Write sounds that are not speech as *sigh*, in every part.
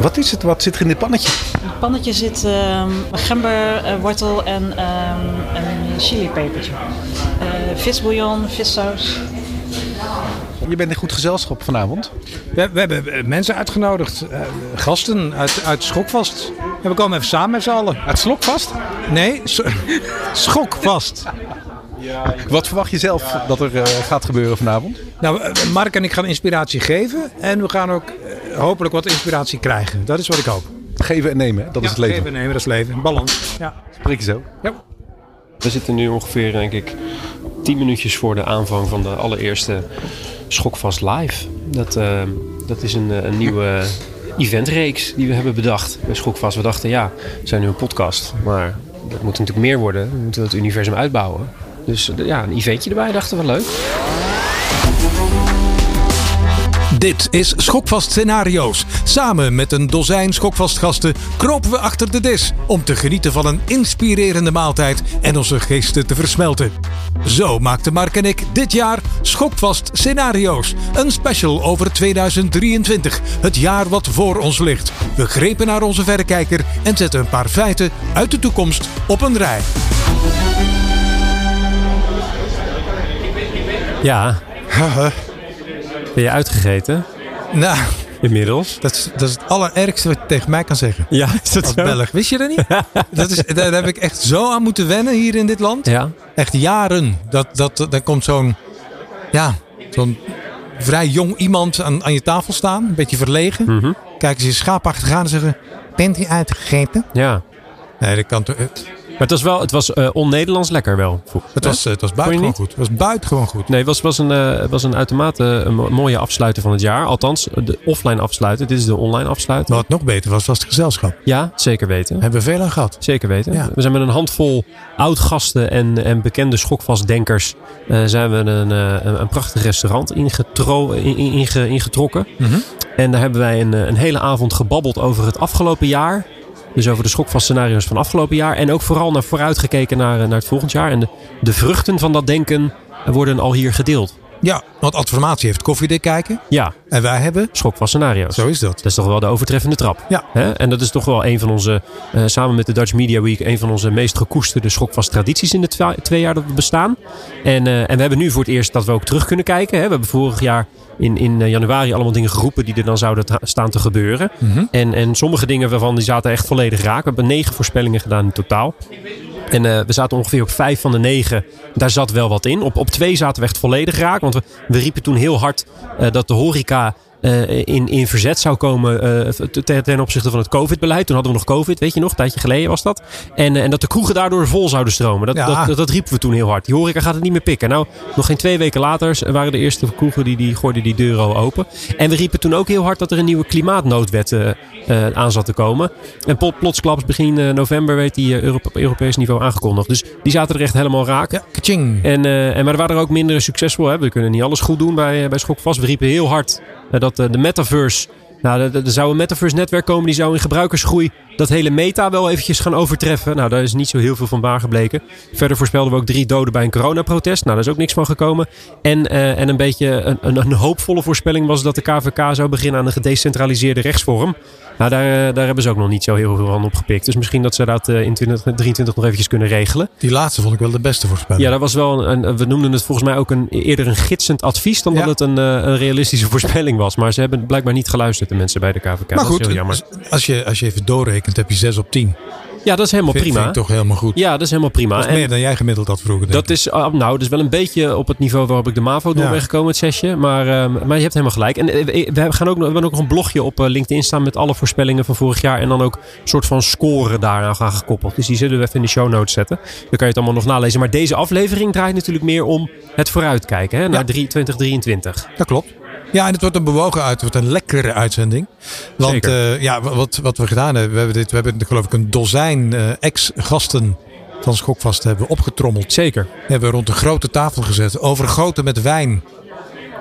Wat is het? Wat zit er in dit pannetje? In het pannetje zit um, gember, uh, wortel en um, een chilipepertje. Uh, visbouillon, vissaus. Je bent in goed gezelschap vanavond. We, we hebben mensen uitgenodigd. Uh, gasten uit, uit Schokvast. En we komen even samen met z'n allen. Uit Slokvast? Nee, *laughs* Schokvast. Wat verwacht je zelf dat er uh, gaat gebeuren vanavond? Nou, Mark en ik gaan inspiratie geven. En we gaan ook hopelijk wat inspiratie krijgen. Dat is wat ik hoop. Geven en nemen, dat ja, is het leven. Geven en nemen, dat is leven. Balans. Ja. Spreek je zo? Ja. We zitten nu ongeveer, denk ik, 10 minuutjes voor de aanvang van de allereerste Schokvast Live. Dat, uh, dat is een, een nieuwe *laughs* eventreeks die we hebben bedacht bij Schokvast. We dachten, ja, we zijn nu een podcast, maar dat moet natuurlijk meer worden. We moeten het universum uitbouwen. Dus ja, een eventje erbij dachten we leuk. Dit is Schokvast Scenario's. Samen met een dozijn Schokvastgasten kropen we achter de dis om te genieten van een inspirerende maaltijd en onze geesten te versmelten. Zo maakten Mark en ik dit jaar Schokvast Scenario's. Een special over 2023, het jaar wat voor ons ligt. We grepen naar onze verrekijker en zetten een paar feiten uit de toekomst op een rij. Ja. Ben je uitgegeten? Nou, inmiddels. Dat is, dat is het allerergste wat je tegen mij kan zeggen. Ja, is dat Als zo? Belg. Wist je dat niet? *laughs* dat is, daar heb ik echt zo aan moeten wennen hier in dit land. Ja. Echt jaren. Dat, dat, dan komt zo'n, ja, zo'n vrij jong iemand aan, aan je tafel staan. Een beetje verlegen. Mhm. Kijken ze je schaapachtig aan en zeggen... Bent u uitgegeten? Ja. Nee, dat kan toch... Maar het was wel, het was uh, on-Nederlands lekker wel. Het was, het was buitengewoon goed. Het was buitengewoon goed. Nee, het was, was, een, uh, was een uitermate een mooie afsluiter van het jaar. Althans, de offline afsluiten. Dit is de online afsluiten. Maar wat nog beter was, was het gezelschap. Ja, zeker weten. Hebben we veel aan gehad. Zeker weten. Ja. We zijn met een handvol oud-gasten en, en bekende schokvastdenkers... Uh, zijn we een, een, een prachtig restaurant ingetro, in, in, ingetrokken. Mm -hmm. En daar hebben wij een, een hele avond gebabbeld over het afgelopen jaar... Dus over de schokvast scenario's van afgelopen jaar. En ook vooral naar vooruit gekeken naar, naar het volgend jaar. En de, de vruchten van dat denken worden al hier gedeeld. Ja, want Adformatie heeft koffiedik kijken. Ja. En wij hebben... Schokvast scenario's. Zo is dat. Dat is toch wel de overtreffende trap. Ja. Hè? En dat is toch wel een van onze, uh, samen met de Dutch Media Week, een van onze meest gekoesterde schokvast tradities in de twa twee jaar dat we bestaan. En, uh, en we hebben nu voor het eerst dat we ook terug kunnen kijken. Hè? We hebben vorig jaar in, in januari allemaal dingen geroepen die er dan zouden staan te gebeuren. Mm -hmm. en, en sommige dingen waarvan die zaten echt volledig raak. We hebben negen voorspellingen gedaan in totaal. En uh, we zaten ongeveer op vijf van de negen. Daar zat wel wat in. Op, op twee zaten we echt volledig raak. Want we, we riepen toen heel hard uh, dat de horeca uh, in, in verzet zou komen uh, ten, ten opzichte van het COVID-beleid. Toen hadden we nog COVID, weet je nog, een tijdje geleden was dat. En, uh, en dat de kroegen daardoor vol zouden stromen. Dat, Ja. dat, dat, dat riepen we toen heel hard. Die horeca gaat het niet meer pikken. Nou, nog geen twee weken later waren de eerste kroegen die, die gooiden die deuren al open. En we riepen toen ook heel hard dat er een nieuwe klimaatnoodwet aan zat te komen. En plot, plotsklaps begin november werd die Europe, op Europees niveau aangekondigd. Dus die zaten er echt helemaal raak. Ja. En, en, maar er waren er ook minder succesvol. Hè? We kunnen niet alles goed doen bij, bij Schokvast. We riepen heel hard dat uh, de metaverse... Nou, er, zou een metaverse netwerk komen. Die zou in gebruikersgroei dat hele meta wel eventjes gaan overtreffen. Nou, daar is niet zo heel veel van waar gebleken. Verder voorspelden we ook drie doden bij een coronaprotest. Nou, daar is ook niks van gekomen. En, uh, en een beetje een, een, een, hoopvolle voorspelling was dat de KVK zou beginnen aan een gedecentraliseerde rechtsvorm. Nou, daar, daar hebben ze ook nog niet zo heel veel van opgepikt. Dus misschien dat ze dat in 2023 nog eventjes kunnen regelen. Die laatste vond ik wel de beste voorspelling. Ja, dat was wel een, een we noemden het volgens mij ook een, eerder een gidsend advies dan Ja. dat het een, eh, een realistische *laughs* voorspelling was. Maar ze hebben blijkbaar niet geluisterd, de mensen bij de KVK. maar goed, jammer. als je, als je even doorrekent, heb je 6 op 10. Ja, dat is helemaal Vind, prima. vind ik toch helemaal goed. Ja, dat is helemaal prima. Dat is En- meer dan jij gemiddeld had vroeger. Dat is, ah, nou, dat is wel een beetje op het niveau waarop ik de MAVO door Ja. ben gekomen, het zesje. Maar, ehm, maar je hebt helemaal gelijk. En eh, we, gaan ook, we hebben ook nog een blogje op eh, LinkedIn staan met alle voorspellingen van vorig jaar. En dan ook een soort van score daaraan gaan gekoppeld. Dus die zullen we even in de show notes zetten. Dan kan je het allemaal nog nalezen. Maar deze aflevering draait natuurlijk meer om het vooruitkijken hè, naar Ja. 3 2023. ik. Dat klopt. Ja, en het wordt een bewogen uit, het wordt een lekkere uitzending. Want eh, ja, wat, wat we gedaan hebben, we hebben, dit, we hebben geloof ik een dozijn eh, ex-gasten van Schokvast hebben opgetrommeld. Zeker. Hebben we rond een grote tafel gezet, overgoten met wijn.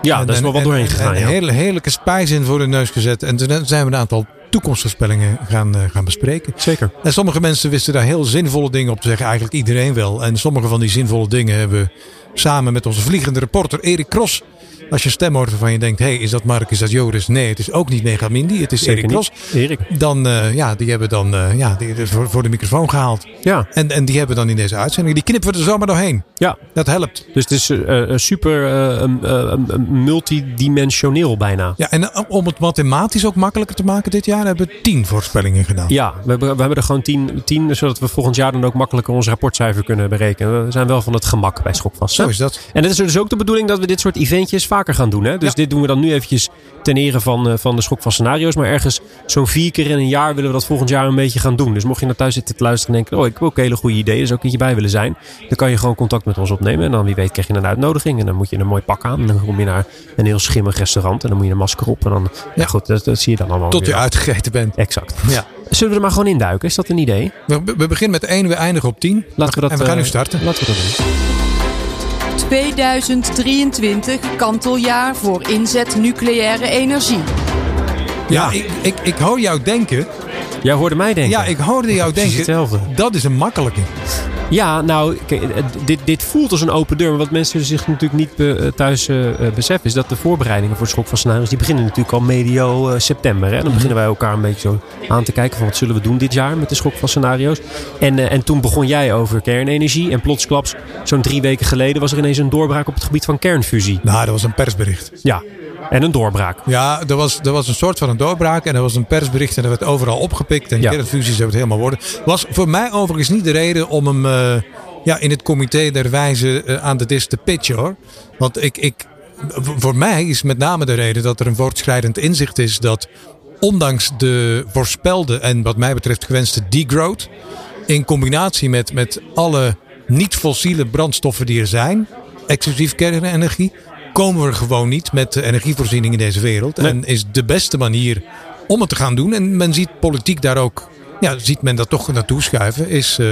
Ja, En- daar is wel wat en- doorheen en- gegaan. En ja. hele, heerlijke spijs in voor de neus gezet. En toen zijn we een aantal toekomstvoorspellingen gaan, eh, gaan bespreken. Zeker. En sommige mensen wisten daar heel zinvolle dingen op te zeggen. Eigenlijk iedereen wel. En sommige van die zinvolle dingen hebben samen met onze vliegende reporter Erik Kros. Als je stem hoort waarvan je denkt, hey, is dat Mark, is dat Joris? Nee, het is ook niet Megamindi, het is Erik. Erik. Dan, eh, ja, die hebben dan eh, ja, die, voor, voor de microfoon gehaald. Ja, En, en die hebben dan in deze uitzending, die knippen we er zomaar doorheen. ja. Dat helpt. Dus het is eh, super multidimensioneel bijna. Ja, en om het mathematisch ook makkelijker te maken dit jaar, hebben we tien voorspellingen gedaan. Ja, we hebben, we hebben er gewoon tien, tien, zodat we volgend jaar dan ook makkelijker ons rapportcijfer kunnen berekenen. We zijn wel van het gemak bij Schokvast. Zo is dat. En het is dus ook de bedoeling dat we dit soort eventjes vaker gaan doen. Hè? Dus Ja. dit doen we dan nu eventjes ten ere van, eh, van de Schokvast scenario's. Maar ergens zo'n vier keer in een jaar willen we dat volgend jaar een beetje gaan doen. Dus mocht je naar thuis zitten te luisteren en denken... oh, ik heb ook hele goede ideeën, dus ook een keertje bij willen zijn. Dan kan je gewoon contact met ons opnemen. En dan wie weet krijg je een uitnodiging. En dan moet je een mooi pak aan. En dan kom je naar een heel schimmig restaurant. En dan moet je een masker op. En dan, ja, Ja. goed, dat, dat zie je dan allemaal Tot je uitgegeten bent. Exact. Ja. Zullen we er maar gewoon induiken? Is dat een idee? We, we beginnen met één, we eindigen op tien. Laten we dat, en we gaan eh, nu starten. Laten we dat doen. 2023 kanteljaar voor inzet nucleaire energie. Ja, ik, ik, ik hoor jou denken. Jij hoorde mij denken. Ja, ik hoorde jou denken. hetzelfde. Dat is een makkelijke. Ja, nou, eh, dit, dit voelt als een open deur. Maar wat mensen zich natuurlijk niet be- eh, thuis eh, beseffen... is dat de voorbereidingen voor het Schok van Scenario's... die beginnen natuurlijk al medio september. Hè? Dan beginnen wij elkaar een beetje zo aan te kijken... van wat zullen we doen dit jaar met de Schok van Scenario's. En, en toen begon jij over kernenergie. En plotsklaps, zo'n drie weken geleden... was er ineens een doorbraak op het gebied van kernfusie. Nou, dat was een persbericht. Ja, en een doorbraak. Ja, er was, er was een soort van een doorbraak. En er was een persbericht en dat werd overal opgepikt. En Ja. kernfusies hebben het helemaal worden. Was voor mij overigens niet de reden om hem eh, ja, in het comité der wijze eh, aan de dis te pitchen hoor. Want ik, ik, voor mij is met name de reden dat er een voortschrijdend inzicht is dat ondanks de voorspelde en wat mij betreft gewenste degrowth, in combinatie met, met alle niet-fossiele brandstoffen die er zijn, exclusief kernenergie, komen we gewoon niet met de energievoorziening in deze wereld. Nee. En is de beste manier om het te gaan doen. En men ziet politiek daar ook, ja, ziet men dat toch naartoe schuiven, is eh,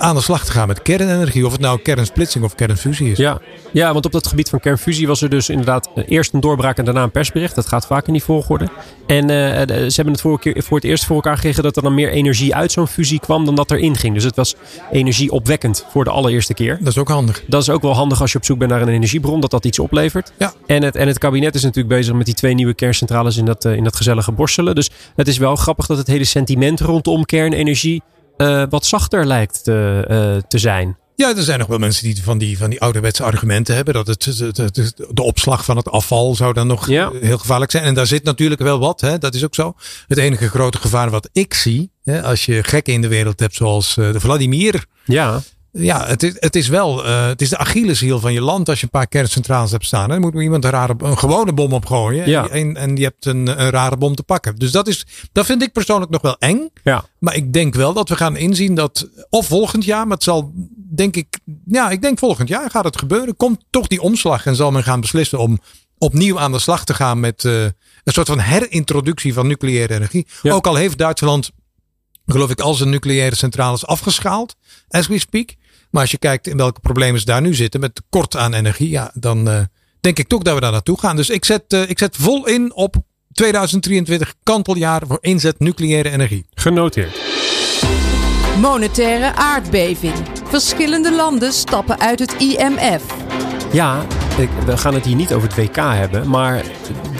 aan de slag te gaan met kernenergie. Of het nou kernsplitsing of kernfusie is. Ja. ja, want op dat gebied van kernfusie was er dus inderdaad eh, eerst een doorbraak en daarna een persbericht. Dat gaat vaak in die volgorde. En eh, eh, ze hebben het voor, keer, voor het eerst voor elkaar gekregen dat er dan meer energie uit zo'n fusie kwam dan dat erin ging. Dus het was energieopwekkend voor de allereerste keer. Dat is ook handig. Dat is ook wel handig als je op zoek bent naar een energiebron, dat dat iets oplevert. Ja. En, het, en het kabinet is natuurlijk bezig met die twee nieuwe kerncentrales in dat, in dat gezellige borstelen. Dus het is wel grappig dat het hele sentiment rondom kernenergie eh, wat zachter lijkt te, eh, te zijn. Ja, er zijn nog wel mensen die van die, van die ouderwetse argumenten hebben. Dat het, de opslag van het afval zou dan nog Ja. heel gevaarlijk zijn. En daar zit natuurlijk wel wat, hè? dat is ook zo. Het enige grote gevaar wat ik zie, hè, als je gekken in de wereld hebt zoals eh, de Vladimir. Ja, Ja, het is, het is wel eh, het is de Achilleshiel van je land als je een paar kerncentrales hebt staan. hè. Dan moet iemand een, rare, een gewone bom opgooien. Ja. En, en je hebt een, een rare bom te pakken. Dus dat, is, dat vind ik persoonlijk nog wel eng. ja. Maar ik denk wel dat we gaan inzien dat, of volgend jaar, maar het zal denk ik, ja, ik denk volgend jaar gaat het gebeuren. Komt toch die omslag en zal men gaan beslissen om opnieuw aan de slag te gaan met eh, een soort van herintroductie van nucleaire energie. Ja. Ook al heeft Duitsland, geloof ik, al zijn nucleaire centrales afgeschaald, as we speak. Maar als je kijkt in welke problemen ze daar nu zitten met tekort aan energie, ja, dan eh, denk ik toch dat we daar naartoe gaan. Dus ik zet, eh, ik zet vol in op 2023 kanteljaar voor inzet nucleaire energie. Genoteerd. Monetaire aardbeving. Verschillende landen stappen uit het IMF. Ja, we gaan het hier niet over het WK hebben. Maar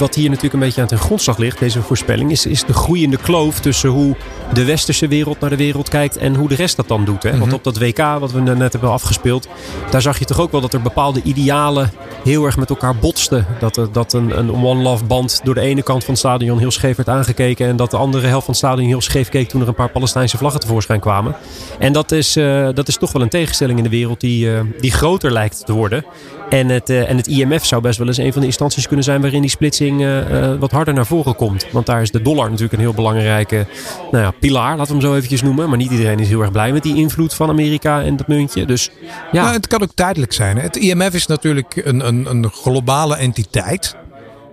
wat hier natuurlijk een beetje aan ten grondslag ligt, deze voorspelling, is, is de groeiende kloof tussen hoe de westerse wereld naar de wereld kijkt en hoe de rest dat dan doet. Hè? Want op dat WK, wat we net hebben afgespeeld, daar zag je toch ook wel dat er bepaalde idealen heel erg met elkaar botsten. Dat, er- dat een, een One Love band door de ene kant van het stadion heel scheef werd aangekeken. En dat de andere helft van het stadion heel scheef keek toen er een paar Palestijnse vlaggen tevoorschijn kwamen. En dat is, eh, dat is toch wel een tegenstelling in de wereld die, eh, die groter lijkt te worden. En het, eh, en het IMF zou best wel eens een van de instanties kunnen zijn waarin die splitsing eh, eh, wat harder naar voren komt. Want daar is de dollar natuurlijk een heel belangrijke nou ja, pilaar, laten we hem zo eventjes noemen. Maar niet iedereen is heel erg blij met die invloed van Amerika en dat muntje. Dus ja, Maar het kan ook tijdelijk zijn. Het IMF is natuurlijk een, een, een globale entiteit.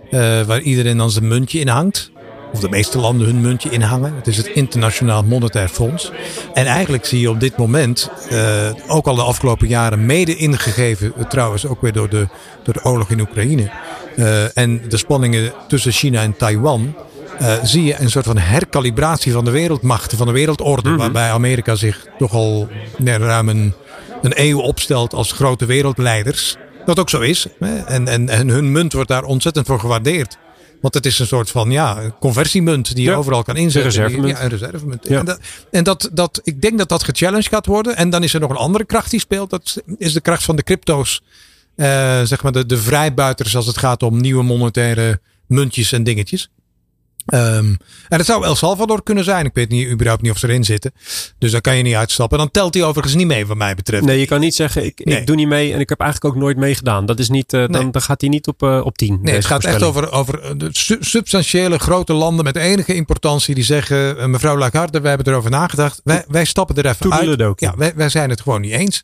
eh, waar iedereen dan zijn muntje in hangt. Of de meeste landen hun muntje in hangen. Het is het Internationaal Monetair Fonds. En eigenlijk zie je op dit moment, ook al de afgelopen jaren, mede ingegeven, trouwens ook weer door de, door de oorlog in Oekraïne. Eh, en de spanningen tussen China en Taiwan. eh, zie je een soort van herkalibratie van de wereldmachten, van de wereldorde. Waarbij Amerika zich toch al nee, ruim een, een eeuw opstelt als grote wereldleiders. Wat ook zo is. Hè? En, en, en hun munt wordt daar ontzettend voor gewaardeerd. Want het is een soort van ja, conversiemunt die je Ja. overal kan inzetten. Een reservemunt. Ja, een reservemunt. Ja. En, dat, en dat, dat, ik denk dat dat gechallenged gaat worden. En dan is er nog een andere kracht die speelt. Dat is de kracht van de crypto's. Eh, zeg maar de, de vrijbuiters als het gaat om nieuwe monetaire muntjes en dingetjes. Ehm, en dat zou El Salvador kunnen zijn. Ik weet niet, überhaupt niet of ze erin zitten. Dus daar kan je niet uitstappen. Dan telt hij overigens niet mee, wat mij betreft. Nee, je kan niet zeggen, ik, Nee. ik doe niet mee en ik heb eigenlijk ook nooit meegedaan. Dat is niet, eh, dan, Nee. dan gaat hij niet op, eh, op 10. Nee, het gaat echt over, over de su- substantiële grote landen met enige importantie. Die zeggen, mevrouw Lagarde, wij hebben erover nagedacht. Wij, wij stappen er even uit. Toedeledokie. Ja, wij, wij zijn het gewoon niet eens.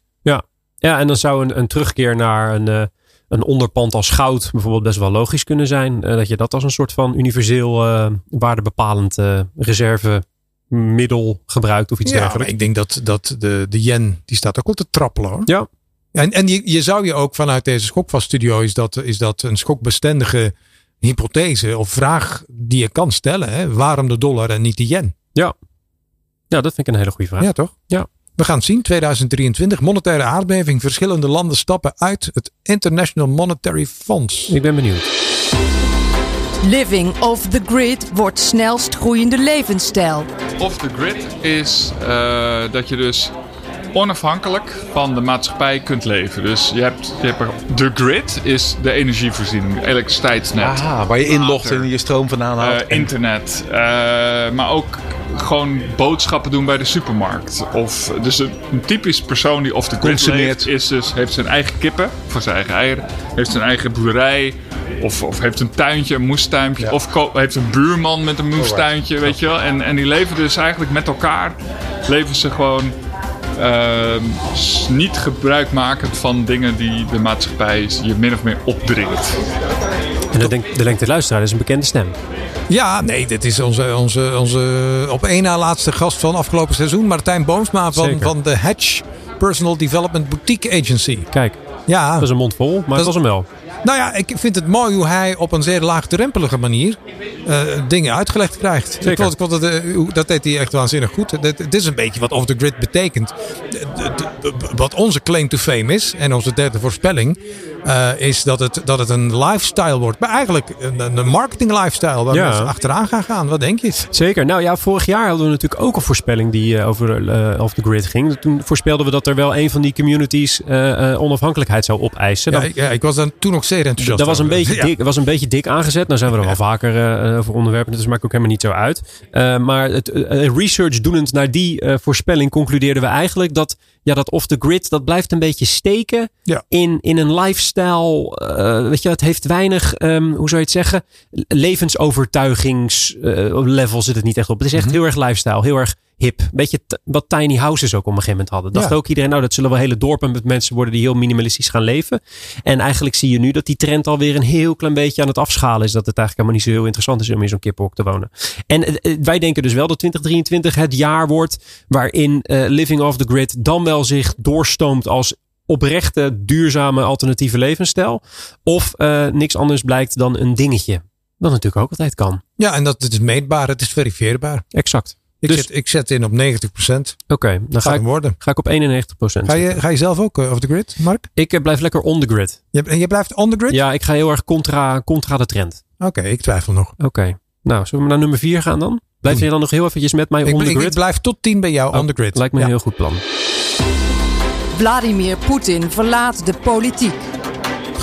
Ja, en dan zou een, een terugkeer naar een, eh, een onderpand als goud bijvoorbeeld best wel logisch kunnen zijn. Eh, dat je dat als een soort van universeel eh, waardebepalend eh, reservemiddel gebruikt of iets Ja, dergelijks. ik denk dat, dat de, de yen, die staat ook al te trappelen hoor. Ja. En, en je, je zou je ook vanuit deze schokvaststudio, is dat, is dat een schokbestendige hypothese of vraag die je kan stellen. Hè? Waarom de dollar en niet de yen? Ja, dat vind ik een hele goede vraag. Ja, toch? Ja. We gaan het zien, 2023, monetaire aardbeving. Verschillende landen stappen uit het International Monetary Fonds. Ik ben benieuwd. Living off the grid wordt snelst groeiende levensstijl. Off the grid is eh, dat je dus onafhankelijk van de maatschappij kunt leven. Dus je hebt, je hebt er, de grid is de energievoorziening, de elektriciteitsnet, Aha, waar je inlogt en je stroom vandaan haalt. En- internet, eh, maar ook gewoon boodschappen doen bij de supermarkt. Of, dus een, een typisch persoon die the grid Consumeert. is dus, heeft zijn eigen kippen voor zijn eigen eieren, heeft zijn eigen boerderij. Of, of heeft een tuintje, een moestuintje. Of heeft een buurman met een moestuintje, weet je wel. En, en die leven dus eigenlijk met elkaar. Leven ze gewoon ehm, niet gebruikmakend van dingen die de maatschappij je min of meer opdringt. En de, de lengte luisteraar is een bekende stem. Ja, nee, dit is onze, onze, onze op één na laatste gast van afgelopen seizoen. Martijn Boomsma van, Zeker. van de Hedge Personal Development Boutique Agency. Kijk, Ja, dat is een mond vol, maar het was hem wel. Nou ja, ik vind het mooi hoe hij op een zeer laagdrempelige manier eh, dingen uitgelegd krijgt. Ik vond, ik vond het, eh, dat deed hij echt waanzinnig goed. Het, het is een beetje wat off the grid betekent. De- de- de- wat onze claim to fame is en onze derde voorspelling eh, is dat het, dat het een lifestyle wordt. Maar eigenlijk een, een marketing lifestyle waar Ja. mensen achteraan gaan gaan. Wat denk je? Zeker. Nou ja, vorig jaar hadden we natuurlijk ook een voorspelling die eh, over eh off the grid ging. Toen voorspelden we dat er wel een van die communities eh, eh, onafhankelijkheid zou opeisen. Ja, Dan- ik, ja, ik was daar toen nog zeer enthousiast Dat was een, beetje *laughs* Ja. dik, was een beetje dik aangezet. Nou zijn we er wel vaker eh, over onderwerpen. Dus maakt ook helemaal niet zo uit. Eh, maar het, eh, research doenend naar die voorspelling concludeerden we eigenlijk dat, ja, dat off the grid, dat blijft een beetje steken Ja. in, in een lifestyle. weet je, het heeft weinig, ehm, hoe zou je het zeggen, levensovertuigingslevel zit het niet echt op. Het is Mhm. echt heel erg lifestyle, heel erg hip. Beetje wat tiny houses ook op een gegeven moment hadden. Dacht Ja. ook iedereen, nou dat zullen wel hele dorpen met mensen worden die heel minimalistisch gaan leven. En eigenlijk zie je nu dat die trend alweer een heel klein beetje aan het afschalen is. Dat het eigenlijk helemaal niet zo heel interessant is om in zo'n kippenhok te wonen. En eh, eh, wij denken dus wel dat 2023 het jaar wordt waarin eh, living off the grid dan wel zich doorstoomt als oprechte, duurzame, alternatieve levensstijl. Of niks anders blijkt dan een dingetje. Wat natuurlijk ook altijd kan. Ja, en dat het is meetbaar, het is verifieerbaar. Exact. Ik, Dus- zet, ik zet in op 90%. Oké, dan Gaat ga ik, worden. ga ik op 91 Ga je, ga je zelf ook eh, off the grid, Mark? Ik eh, blijf lekker on the grid. Je, en je blijft on the grid? Ja, ik ga heel erg contra, contra de trend. Oké, ik twijfel nog. Oké. Nou, zullen we naar nummer 4 gaan dan? Blijf Doen. je dan nog heel eventjes met mij Ik, on the ik, ik grid? blijf tot 10 bij jou on the grid. Lijkt me een heel goed plan. Vladimir Poetin verlaat de politiek.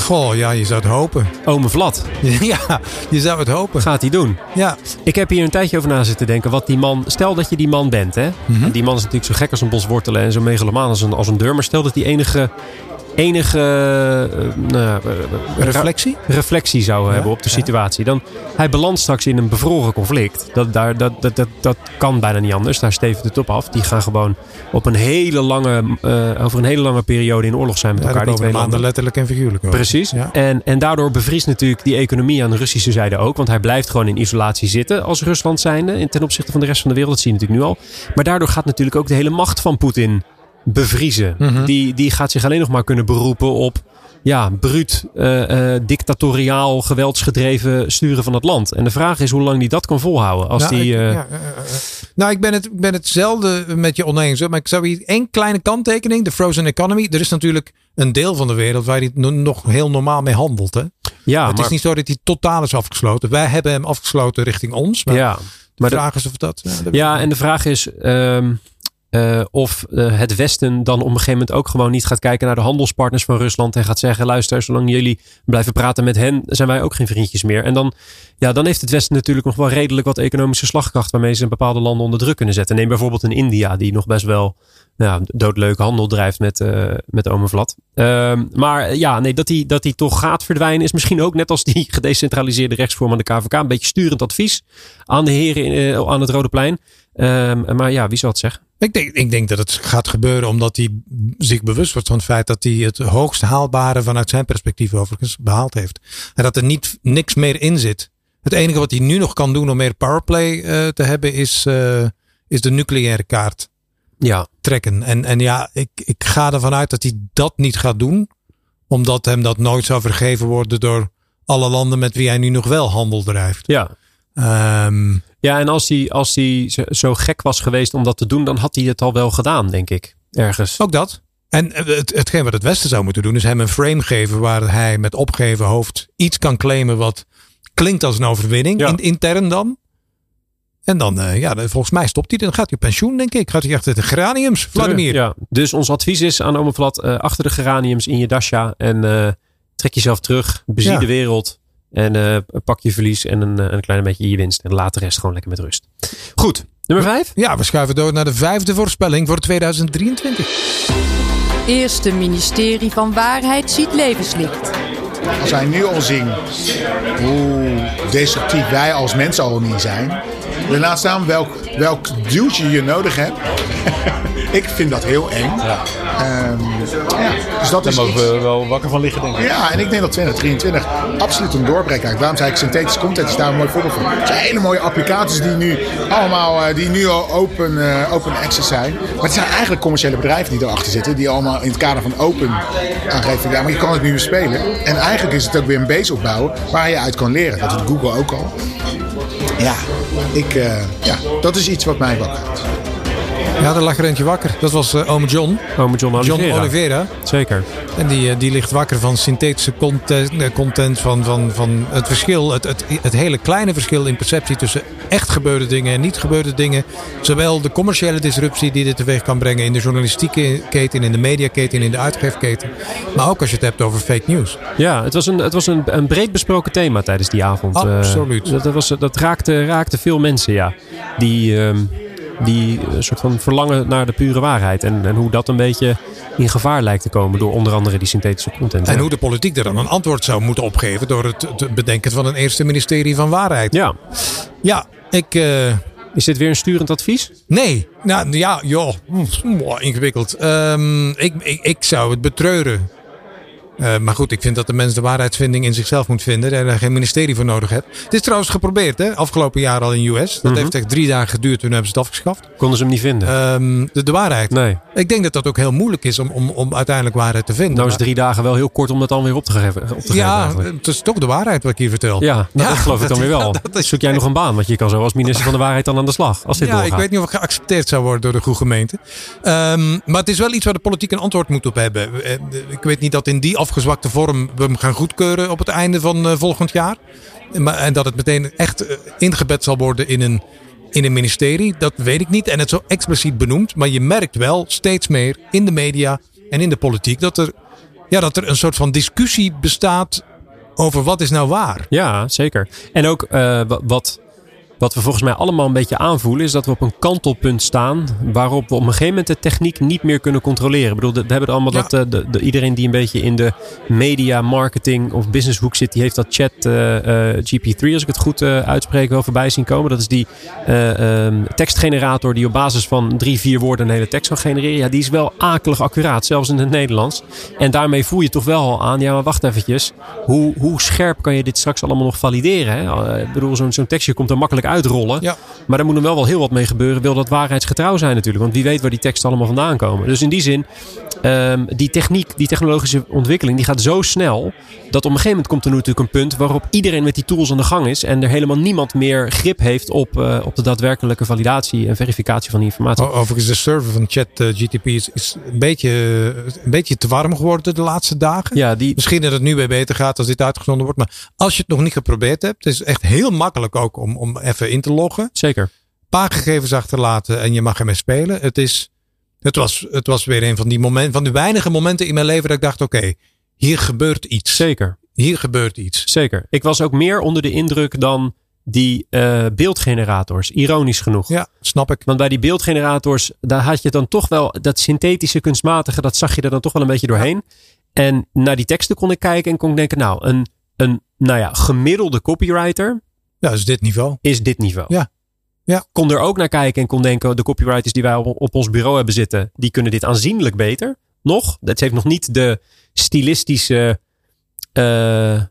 Goh, ja, je zou het hopen. Ome Vlad, *laughs* ja, je zou het hopen. gaat hij doen? Ja, Ik heb hier een tijdje over na zitten denken. Wat die man, stel dat je die man bent, hè? Mhm. Die man is natuurlijk zo gek als een bos wortelen en zo megalomaan als een, als een deur. Maar stel dat die enige, enige eh, nou, eh, eh, reflectie? reflectie zou hebben op de ja. situatie. Dan hij belandt straks in een bevroren conflict. Dat, daar, dat, dat, dat, dat kan bijna niet anders. Daar stevend het op af. Die gaan gewoon op een hele lange, over een hele lange periode in oorlog zijn met elkaar. Die twee maanden letterlijk en figuurlijk over. Precies. En, en daardoor bevriest natuurlijk die economie aan de Russische zijde ook. Want hij blijft gewoon in isolatie zitten als Rusland zijnde. in- Ten opzichte van de rest van de wereld. Dat zie je natuurlijk nu al. Maar daardoor gaat natuurlijk ook de hele macht van Poetin bevriezen. Mhm. die, die gaat zich alleen nog maar kunnen beroepen op ja, bruut, eh, eh, dictatoriaal, geweldsgedreven sturen van het land. En de vraag is hoe lang die dat kan volhouden. Als Ja, die, ik- eh, ja, Nou, ik ben het, ik ben het zelden met je oneens. Maar ik zou hier één kleine kanttekening. De frozen economy. Er is natuurlijk een deel van de wereld waar hij nog heel normaal mee handelt. Hè? Ja, het maar, is niet zo dat hij totaal is afgesloten. Wij hebben hem afgesloten richting ons. Maar ja, de maar de- vraag is of dat... Ja, dat- ja, en de vraag is ehm, eh, of eh, het Westen dan op een gegeven moment ook gewoon niet gaat kijken naar de handelspartners van Rusland. En gaat zeggen: luister, zolang jullie blijven praten met hen, zijn wij ook geen vriendjes meer. En dan, ja, dan heeft het Westen natuurlijk nog wel redelijk wat economische slagkracht waarmee ze bepaalde landen onder druk kunnen zetten. Neem bijvoorbeeld een India, die nog best wel nou, doodleuke handel drijft met, eh met Ome Vlad. Ehm, maar ja, nee, dat die, dat die toch gaat verdwijnen is misschien ook net als die *laughs* gedecentraliseerde rechtsvorm aan de KVK. Een beetje sturend advies aan de heren in, aan het Rode Plein. Ehm, maar ja, wie zal het zeggen? Ik denk, ik denk dat het gaat gebeuren omdat hij zich bewust wordt van het feit dat hij het hoogst haalbare vanuit zijn perspectief overigens behaald heeft. En dat er niet, niks meer in zit. Het enige wat hij nu nog kan doen om meer powerplay eh, te hebben is, eh, is de nucleaire kaart Ja, trekken. En, en ja, ik, ik ga ervan uit dat hij dat niet gaat doen. Omdat hem dat nooit zou vergeven worden door alle landen met wie hij nu nog wel handel drijft. ja. Ehm, Ja, en als hij, als hij zo, gek was geweest om dat te doen, dan had hij het al wel gedaan, denk ik. Ergens. Ook dat. En het, hetgeen wat het Westen zou moeten doen, is hem een frame geven waar hij met opgeven hoofd iets kan claimen wat klinkt als een overwinning, Ja. in, intern dan. En dan, eh, ja, volgens mij stopt hij. Dan gaat hij op pensioen, denk ik. Gaat hij achter de geraniums, Vladimir. Ja, dus ons advies is aan Ome Vlad, eh, achter de geraniums in je dasha en eh, trek jezelf terug, bezie Ja. de wereld en eh, pak je verlies en een, eh, een klein beetje je winst. En laat de rest gewoon lekker met rust. Goed, nummer vijf. Ja, we schuiven door naar de vijfde voorspelling voor 2023. Eerste ministerie van Waarheid ziet levenslicht. Als wij nu al zien hoe destructief wij als mensen al niet zijn. En laat staan welk, welk duwtje je nodig hebt. *laughs* ik vind dat heel eng. Ja. ja, dus dat Daar is mogen iets- we wel wakker van liggen, denk ik. Ja, en ik denk dat 2023 absoluut een doorbraak krijgt. Daarom zei ik synthetische content is daar een mooi voorbeeld van. Het zijn hele mooie applicaties die nu allemaal eh, die nu al open, eh, open access zijn. Maar het zijn eigenlijk commerciële bedrijven die erachter zitten. Die allemaal in het kader van open aangeven. Ja, maar je kan het nu weer spelen. En eigenlijk is het ook weer een base opbouwen waar je uit kan leren. Dat doet Google ook al. Ja, ik, eh, ja, dat is iets wat mij wakker houdt. Ja, er lag er eentje wakker. Dat was ome John. Ome John Oliveira. John Oliveira. Zeker. En die, eh, die ligt wakker van synthetische content, eh, content van, van, van het verschil, het, het, het hele kleine verschil in perceptie tussen echt gebeurde dingen en niet gebeurde dingen. Zowel de commerciële disruptie die dit teweeg kan brengen in de journalistieke keten, in de mediaketen, in de uitgeefketen. Maar ook als je het hebt over fake news. Ja, het was een, het was een, een breed besproken thema tijdens die avond. Absoluut. dat, dat, was, dat raakte, raakte veel mensen, ja. Die, ehm, die een soort van verlangen naar de pure waarheid. En, en hoe dat een beetje in gevaar lijkt te komen door onder andere die synthetische content. En hoe de politiek er dan een antwoord zou moeten opgeven door het, het bedenken van een eerste ministerie van waarheid. Ja, Ja, ik. eh, is dit weer een sturend advies? Nee, nou ja, joh, Hm, ingewikkeld. Ehm, ik, ik, ik zou het betreuren. Eh, maar goed, ik vind dat de mens de waarheidsvinding in zichzelf moet vinden. En er geen ministerie voor nodig hebt. Het is trouwens geprobeerd, hè? Afgelopen jaar al in de US. Dat heeft echt drie dagen geduurd. Toen hebben ze het afgeschaft. Konden ze hem niet vinden? Ehm, de, de waarheid. nee. Ik denk dat dat ook heel moeilijk is om, om, om uiteindelijk waarheid te vinden. Nou is drie dagen wel heel kort om dat dan weer op te geven. Op te geven ja, het is toch de waarheid wat ik hier vertel. Ja, Ja, dat geloof ik dan weer wel. *laughs* dat Zoek jij nog een baan? Want je kan zo als minister van de waarheid dan aan de slag. Als dit ja, doorgaat. ik weet niet of het geaccepteerd zou worden door de goede gemeente. Ehm, maar het is wel iets waar de politiek een antwoord moet op hebben. Eh, Ik weet niet dat in die afgezwakte vorm we gaan goedkeuren op het einde van eh, volgend jaar. En dat het meteen echt eh, ingebed zal worden in een, in een ministerie. Dat weet ik niet. En het zo expliciet benoemd. Maar je merkt wel steeds meer in de media en in de politiek dat er, ja, dat er een soort van discussie bestaat over wat is nou waar. Ja, zeker. En ook eh, wa- wat, wat we volgens mij allemaal een beetje aanvoelen, is dat we op een kantelpunt staan waarop we op een gegeven moment de techniek niet meer kunnen controleren. Ik bedoel, we hebben allemaal Ja. dat, eh, de, de, iedereen die een beetje in de media, marketing of businesshoek zit, die heeft dat chat eh, eh, GP3, als ik het goed eh, uitspreek, wel voorbij zien komen. Dat is die eh, ehm, tekstgenerator die op basis van drie, vier woorden een hele tekst kan genereren. Ja, die is wel akelig accuraat, zelfs in het Nederlands. En daarmee voel je toch wel al aan, ja, maar wacht eventjes. Hoe, hoe scherp kan je dit straks allemaal nog valideren? Hè? Ik bedoel, zo'n zo'n tekstje komt er makkelijk uitrollen. Ja. Maar daar moet er wel wel heel wat mee gebeuren. Wil dat waarheidsgetrouw zijn natuurlijk. Want wie weet waar die teksten allemaal vandaan komen. Dus in die zin, ehm, die techniek, die technologische ontwikkeling, die gaat zo snel. Dat op een gegeven moment komt er natuurlijk een punt waarop iedereen met die tools aan de gang is. En er helemaal niemand meer grip heeft op, eh, op de daadwerkelijke validatie en verificatie van die informatie. O- Overigens, de server van ChatGTP is, is een, beetje, een beetje te warm geworden de laatste dagen. Ja, die, Misschien dat het nu weer beter gaat als dit uitgezonden wordt. Maar als je het nog niet geprobeerd hebt, het is echt heel makkelijk ook om, om even in te loggen. zeker. Paar gegevens achterlaten en je mag ermee spelen. Het, is, het, was, het was weer een van die, momenten, van die weinige momenten in mijn leven dat ik dacht, oké, hier gebeurt iets. Zeker. Hier gebeurt iets. Zeker. Ik was ook meer onder de indruk dan die eh, beeldgenerators. Ironisch genoeg. Ja, snap ik. Want bij die beeldgenerators, daar had je dan toch wel dat synthetische, kunstmatige, dat zag je er dan toch wel een beetje doorheen. En naar die teksten kon ik kijken en kon ik denken, nou, een, een nou ja, gemiddelde copywriter Ja, is dit niveau. is dit niveau. Ja. Ja. Kon er ook naar kijken en kon denken, de copywriters die wij op, op ons bureau hebben zitten, die kunnen dit aanzienlijk beter. Nog. Dat heeft nog niet de stilistische, eh,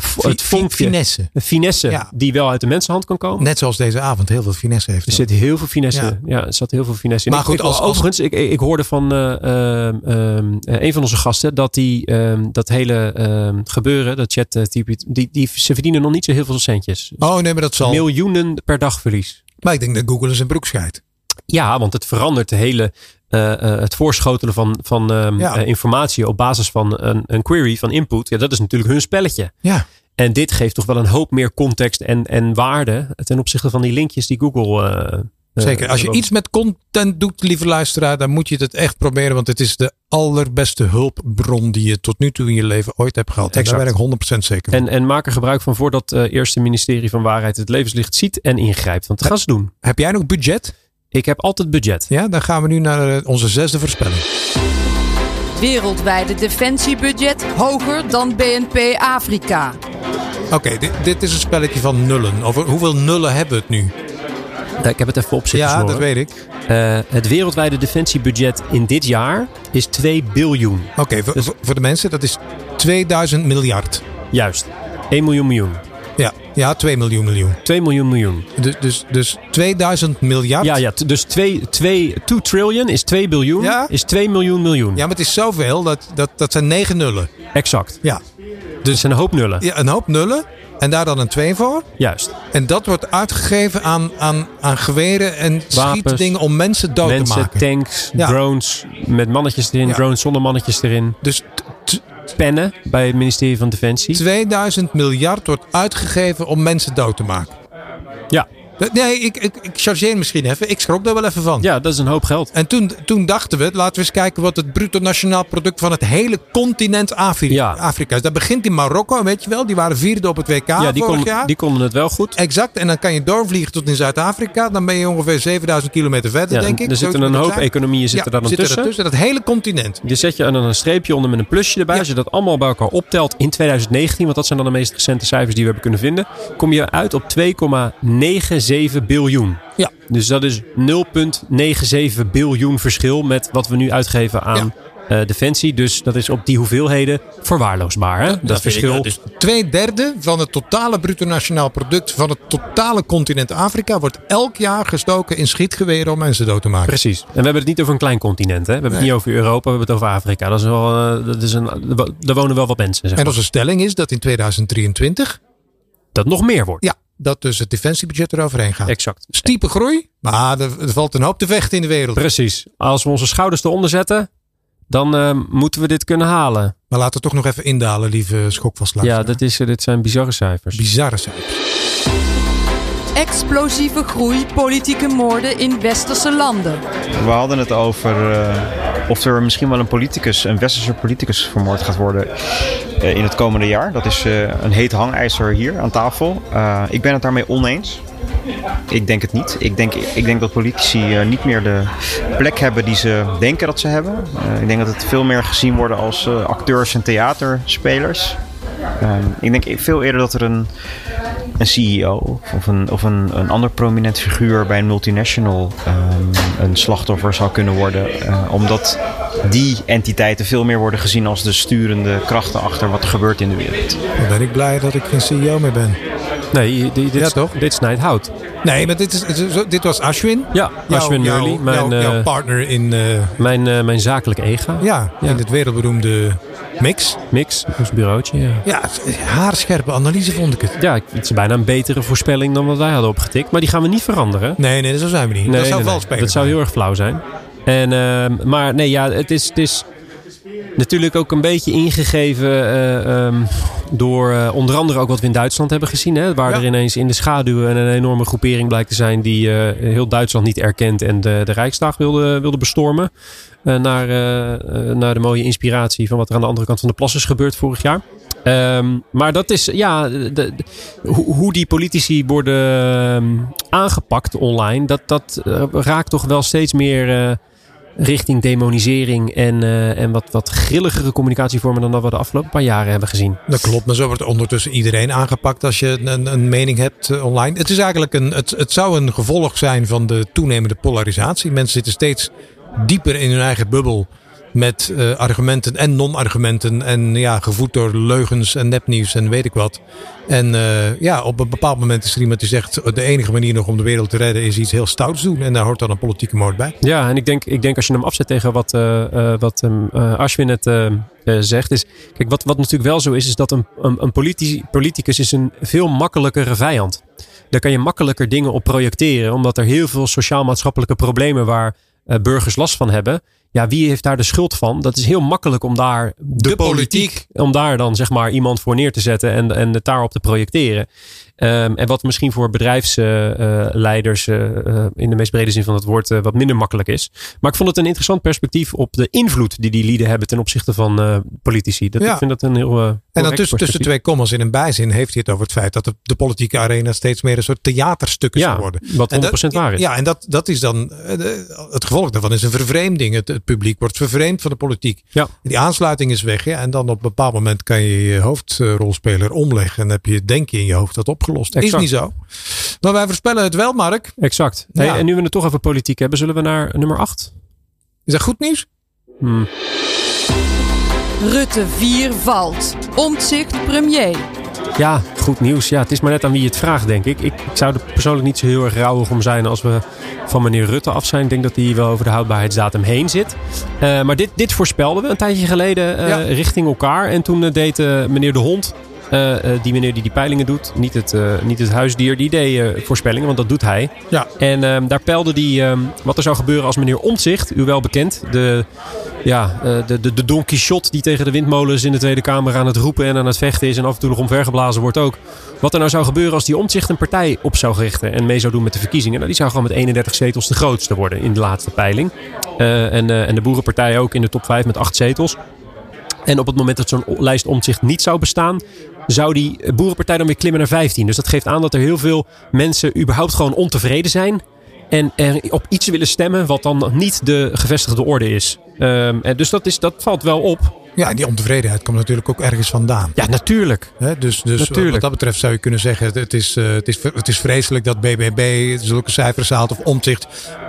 Fi- het vonkje, finesse. de finesse Ja. die wel uit de mensenhand kan komen. Net zoals deze avond heel veel finesse heeft. Er zit heel veel finesse. Ja. Ja, er zat heel veel finesse in. Maar Ik- goed, ik- als- als- overigens, ik, ik hoorde van eh, ehm, ehm, eh, een van onze gasten dat die ehm, dat hele gebeuren, dat chat eh, type, die, die, ze verdienen nog niet zo heel veel centjes. Oh nee, maar dat zal. Miljoenen per dag verlies. Maar ik denk dat Google zijn broek scheidt. Ja, want het verandert de hele, eh, eh, het voorschotelen van, van ehm, Ja. eh, informatie op basis van een, een query, van input. Ja, dat is natuurlijk hun spelletje. Ja. En dit geeft toch wel een hoop meer context en, en waarde ten opzichte van die linkjes die Google. Zeker. Als je iets met content doet, lieve luisteraar, dan moet je het echt proberen. Want het is de allerbeste hulpbron die je tot nu toe in je leven ooit hebt gehad. En daar Exact. ben ik 100% zeker van. En, en maak er gebruik van voordat het eerste ministerie van Waarheid het levenslicht ziet en ingrijpt. Want dat gaan ze doen. Heb jij nog budget? Ik heb altijd budget. Ja, dan gaan we nu naar eh, onze zesde voorspelling. Wereldwijde defensiebudget hoger dan BNP Afrika. Oké, dit, dit is een spelletje van nullen. Over hoeveel nullen hebben we het nu? Ik heb het even op zitten Ja, dat weet ik. Eh, het wereldwijde defensiebudget in dit jaar is 2 biljoen. Oké, voor, Dus- voor- voor de mensen, dat is 2000 miljard. Juist. 1 miljoen miljoen. Ja, ja 2 miljoen miljoen. 2 miljoen miljoen. Dus, dus, dus 2000 miljard. Ja, ja. Dus 2, 2, 2 trillion is 2 biljoen. Ja? Is 2 miljoen miljoen. Ja, maar het is zoveel, dat, dat, dat zijn negen nullen. Exact. Ja. Dus zijn een hoop nullen. ja, een hoop nullen. En daar dan een 2 voor. Juist. En dat wordt uitgegeven aan, aan, aan geweren en Wapens, schietdingen om mensen dood Mensen, te maken. tanks, Ja. drones met mannetjes erin, Ja. drones zonder mannetjes erin. Dus Pennen bij het ministerie van Defensie. 2000 miljard wordt uitgegeven om mensen dood te maken. Ja. Dat- Nee, ik, ik, ik chargeer misschien even. Ik schrok daar wel even van. ja, dat is een hoop geld. En toen, toen dachten we, laten we eens kijken wat het bruto nationaal product van het hele continent Afrika, Ja. Afrika is. Dat begint in Marokko, weet je wel. Die waren vierde op het WK ja, die, vorig kon, jaar. die konden het wel goed. Exact. En dan kan je doorvliegen tot in Zuid-Afrika. Dan ben je ongeveer 7000 kilometer verder, Ja, denk ik. er zitten een hoop zijn. economieën zitten ja, daar dan zitten tussen. ertussen. Dat hele continent. Je zet je dan een streepje onder met een plusje erbij. Als je dat allemaal bij elkaar optelt in 2019, want dat zijn dan de meest recente cijfers die we hebben kunnen vinden, kom je uit op 2,97 biljoen. Ja. Dus dat is 0,97 biljoen verschil met wat we nu uitgeven aan eh, defensie. Dus dat is op die hoeveelheden verwaarloosbaar. Hè? Dat, verschil. dus twee derde van het totale bruto nationaal product van het totale continent Afrika wordt elk jaar gestoken in schietgeweren om mensen dood te maken. Precies. En we hebben het niet over een klein continent. Hè? We hebben het niet over Europa, we hebben het over Afrika. Dat is wel, eh, dat is een, er wonen wel wat mensen. Zeg En onze stelling is dat in 2023, Dat nog meer wordt. ja, dat dus het defensiebudget eroverheen gaat. Exact. Stiepe groei, maar er, er valt een hoop te vechten in de wereld. Precies. Als we onze schouders eronder zetten, dan eh, moeten we dit kunnen halen. Maar laten we toch nog even indalen, lieve schokvastluisteraar. Ja, dat is, dit zijn bizarre cijfers. Bizarre cijfers. Explosieve groei politieke moorden in westerse landen. We hadden het over eh, of er misschien wel een politicus, een westerse politicus vermoord gaat worden eh, in het komende jaar. Dat is eh, een heet hangijzer hier aan tafel. Ik ben het daarmee oneens. Ik denk het niet. Ik denk, ik denk dat politici niet meer de plek hebben die ze denken dat ze hebben. Ik denk dat het veel meer gezien worden als acteurs en theaterspelers. Eh, ik denk veel eerder dat er een, een CEO of een, of een, een ander prominent figuur bij een multinational ehm, een slachtoffer zou kunnen worden. eh, omdat die entiteiten veel meer worden gezien als de sturende krachten achter wat er gebeurt in de wereld. Dan ben ik blij dat ik geen CEO meer ben. Nee, dit, dit, Ja, toch? dit snijdt hout. Nee, maar dit, is, dit was Ashwin. Ja, Jouw- Ashwin jouw- mijn, jouw, jouw eh, partner in, eh, Mijn, eh, mijn zakelijk ega. ja, Ja. in het wereldberoemde Mix. Mix, ons bureautje. Ja. Ja, haarscherpe analyse vond ik het. ja, het is bijna een betere voorspelling dan wat wij hadden opgetikt. Maar die gaan we niet veranderen. Nee, nee, zo zijn we niet. Nee, dat zou nee, wel nee. spelen. Dat zou heel erg flauw zijn. En, ehm, maar nee, ja, het is, het is natuurlijk ook een beetje ingegeven eh, ehm, door eh, onder andere ook wat we in Duitsland hebben gezien. Hè, waar Ja. er ineens in de schaduw een, een enorme groepering blijkt te zijn die eh, heel Duitsland niet erkent en de, de Rijksdag wilde, wilde bestormen. naar, naar de mooie inspiratie van wat er aan de andere kant van de plas is gebeurd vorig jaar. Ehm, maar dat is, ja, de, de- hoe, hoe die politici worden ehm, aangepakt online, dat, dat raakt toch wel steeds meer richting demonisering en, eh, en wat, wat grilligere communicatievormen dan dat we de afgelopen paar jaren hebben gezien. Dat klopt, maar zo wordt ondertussen iedereen aangepakt als je een, een mening hebt eh, online. Het is eigenlijk een, het, het zou een gevolg zijn van de toenemende polarisatie. Mensen zitten steeds dieper in hun eigen bubbel met eh, argumenten en non-argumenten en ja, gevoed door leugens en nepnieuws en weet ik wat. En eh, ja, op een bepaald moment is er iemand die zegt de enige manier nog om de wereld te redden is iets heel stouts doen en daar hoort dan een politieke moord bij. Ja, en ik denk, ik denk als je hem afzet tegen wat, eh, wat eh, Ashwin eh, zegt, is. Kijk, wat, wat natuurlijk wel zo is, is dat een, een, een politi- politicus is een veel makkelijkere vijand. Daar kan je makkelijker dingen op projecteren, omdat er heel veel sociaal-maatschappelijke problemen waar burgers last van hebben. Ja, wie heeft daar de schuld van? Dat is heel makkelijk om daar de, politiek, om daar dan zeg maar iemand voor neer te zetten en, en het daarop te projecteren. Ehm, en wat misschien voor bedrijfsleiders in de meest brede zin van het woord eh, wat minder makkelijk is. Maar ik vond het een interessant perspectief op de invloed die die lieden hebben ten opzichte van eh, politici. Dat, Ja. Ik vind dat een heel. eh, En dan tussen, tussen twee commas in een bijzin heeft hij het over het feit dat de, de politieke arena steeds meer een soort theaterstuk is Ja, geworden. wat En 100% dat, waar is. Ja, en dat, dat is dan eh, het gevolg daarvan is een vervreemding. Het, het publiek wordt vervreemd van de politiek. Ja. Die aansluiting is weg. Ja, en dan op een bepaald moment kan je je hoofdrolspeler omleggen. En heb je denk je in je hoofd dat opgelost. Is niet zo. Maar wij voorspellen het wel, Mark. Exact. Ja. Hey, en nu we het toch over politiek hebben, zullen we naar nummer 8? Is dat goed nieuws? Hmm. Rutte 4 valt. Omtzigt premier. Ja, goed nieuws. Ja, het is maar net aan wie je het vraagt, denk ik. ik. Ik zou er persoonlijk niet zo heel erg rouwig om zijn als we van meneer Rutte af zijn. Ik denk dat hij wel over de houdbaarheidsdatum heen zit. Eh, maar dit, dit voorspelden we een tijdje geleden eh, Ja. richting elkaar. En toen eh, deed meneer De Hond, eh, eh, die meneer die die peilingen doet, niet het, eh, niet het huisdier, die deed voorspellingen, want dat doet hij. Ja. En ehm, daar peilde hij ehm, wat er zou gebeuren als meneer Omtzigt, u wel bekend, de, ja, de, de, de Don Quixote die tegen de windmolens in de Tweede Kamer aan het roepen en aan het vechten is en af en toe nog omvergeblazen wordt ook. Wat er nou zou gebeuren als die Omtzigt een partij op zou richten en mee zou doen met de verkiezingen. Nou, die zou gewoon met 31 zetels de grootste worden in de laatste peiling. En, en de Boerenpartij ook in de top 5 met 8 zetels. En op het moment dat zo'n lijst omzicht niet zou bestaan, zou die boerenpartij dan weer klimmen naar 15. Dus dat geeft aan dat er heel veel mensen überhaupt gewoon ontevreden zijn. En er op iets willen stemmen wat dan niet de gevestigde orde is. Ehm, en dus dat, is, dat valt wel op. Ja, en die ontevredenheid komt natuurlijk ook ergens vandaan. Ja, natuurlijk. Hè, dus dus Natuurlijk. wat dat betreft zou je kunnen zeggen: het is, eh, het, is, het is vreselijk dat BBB zulke cijfers haalt of omzicht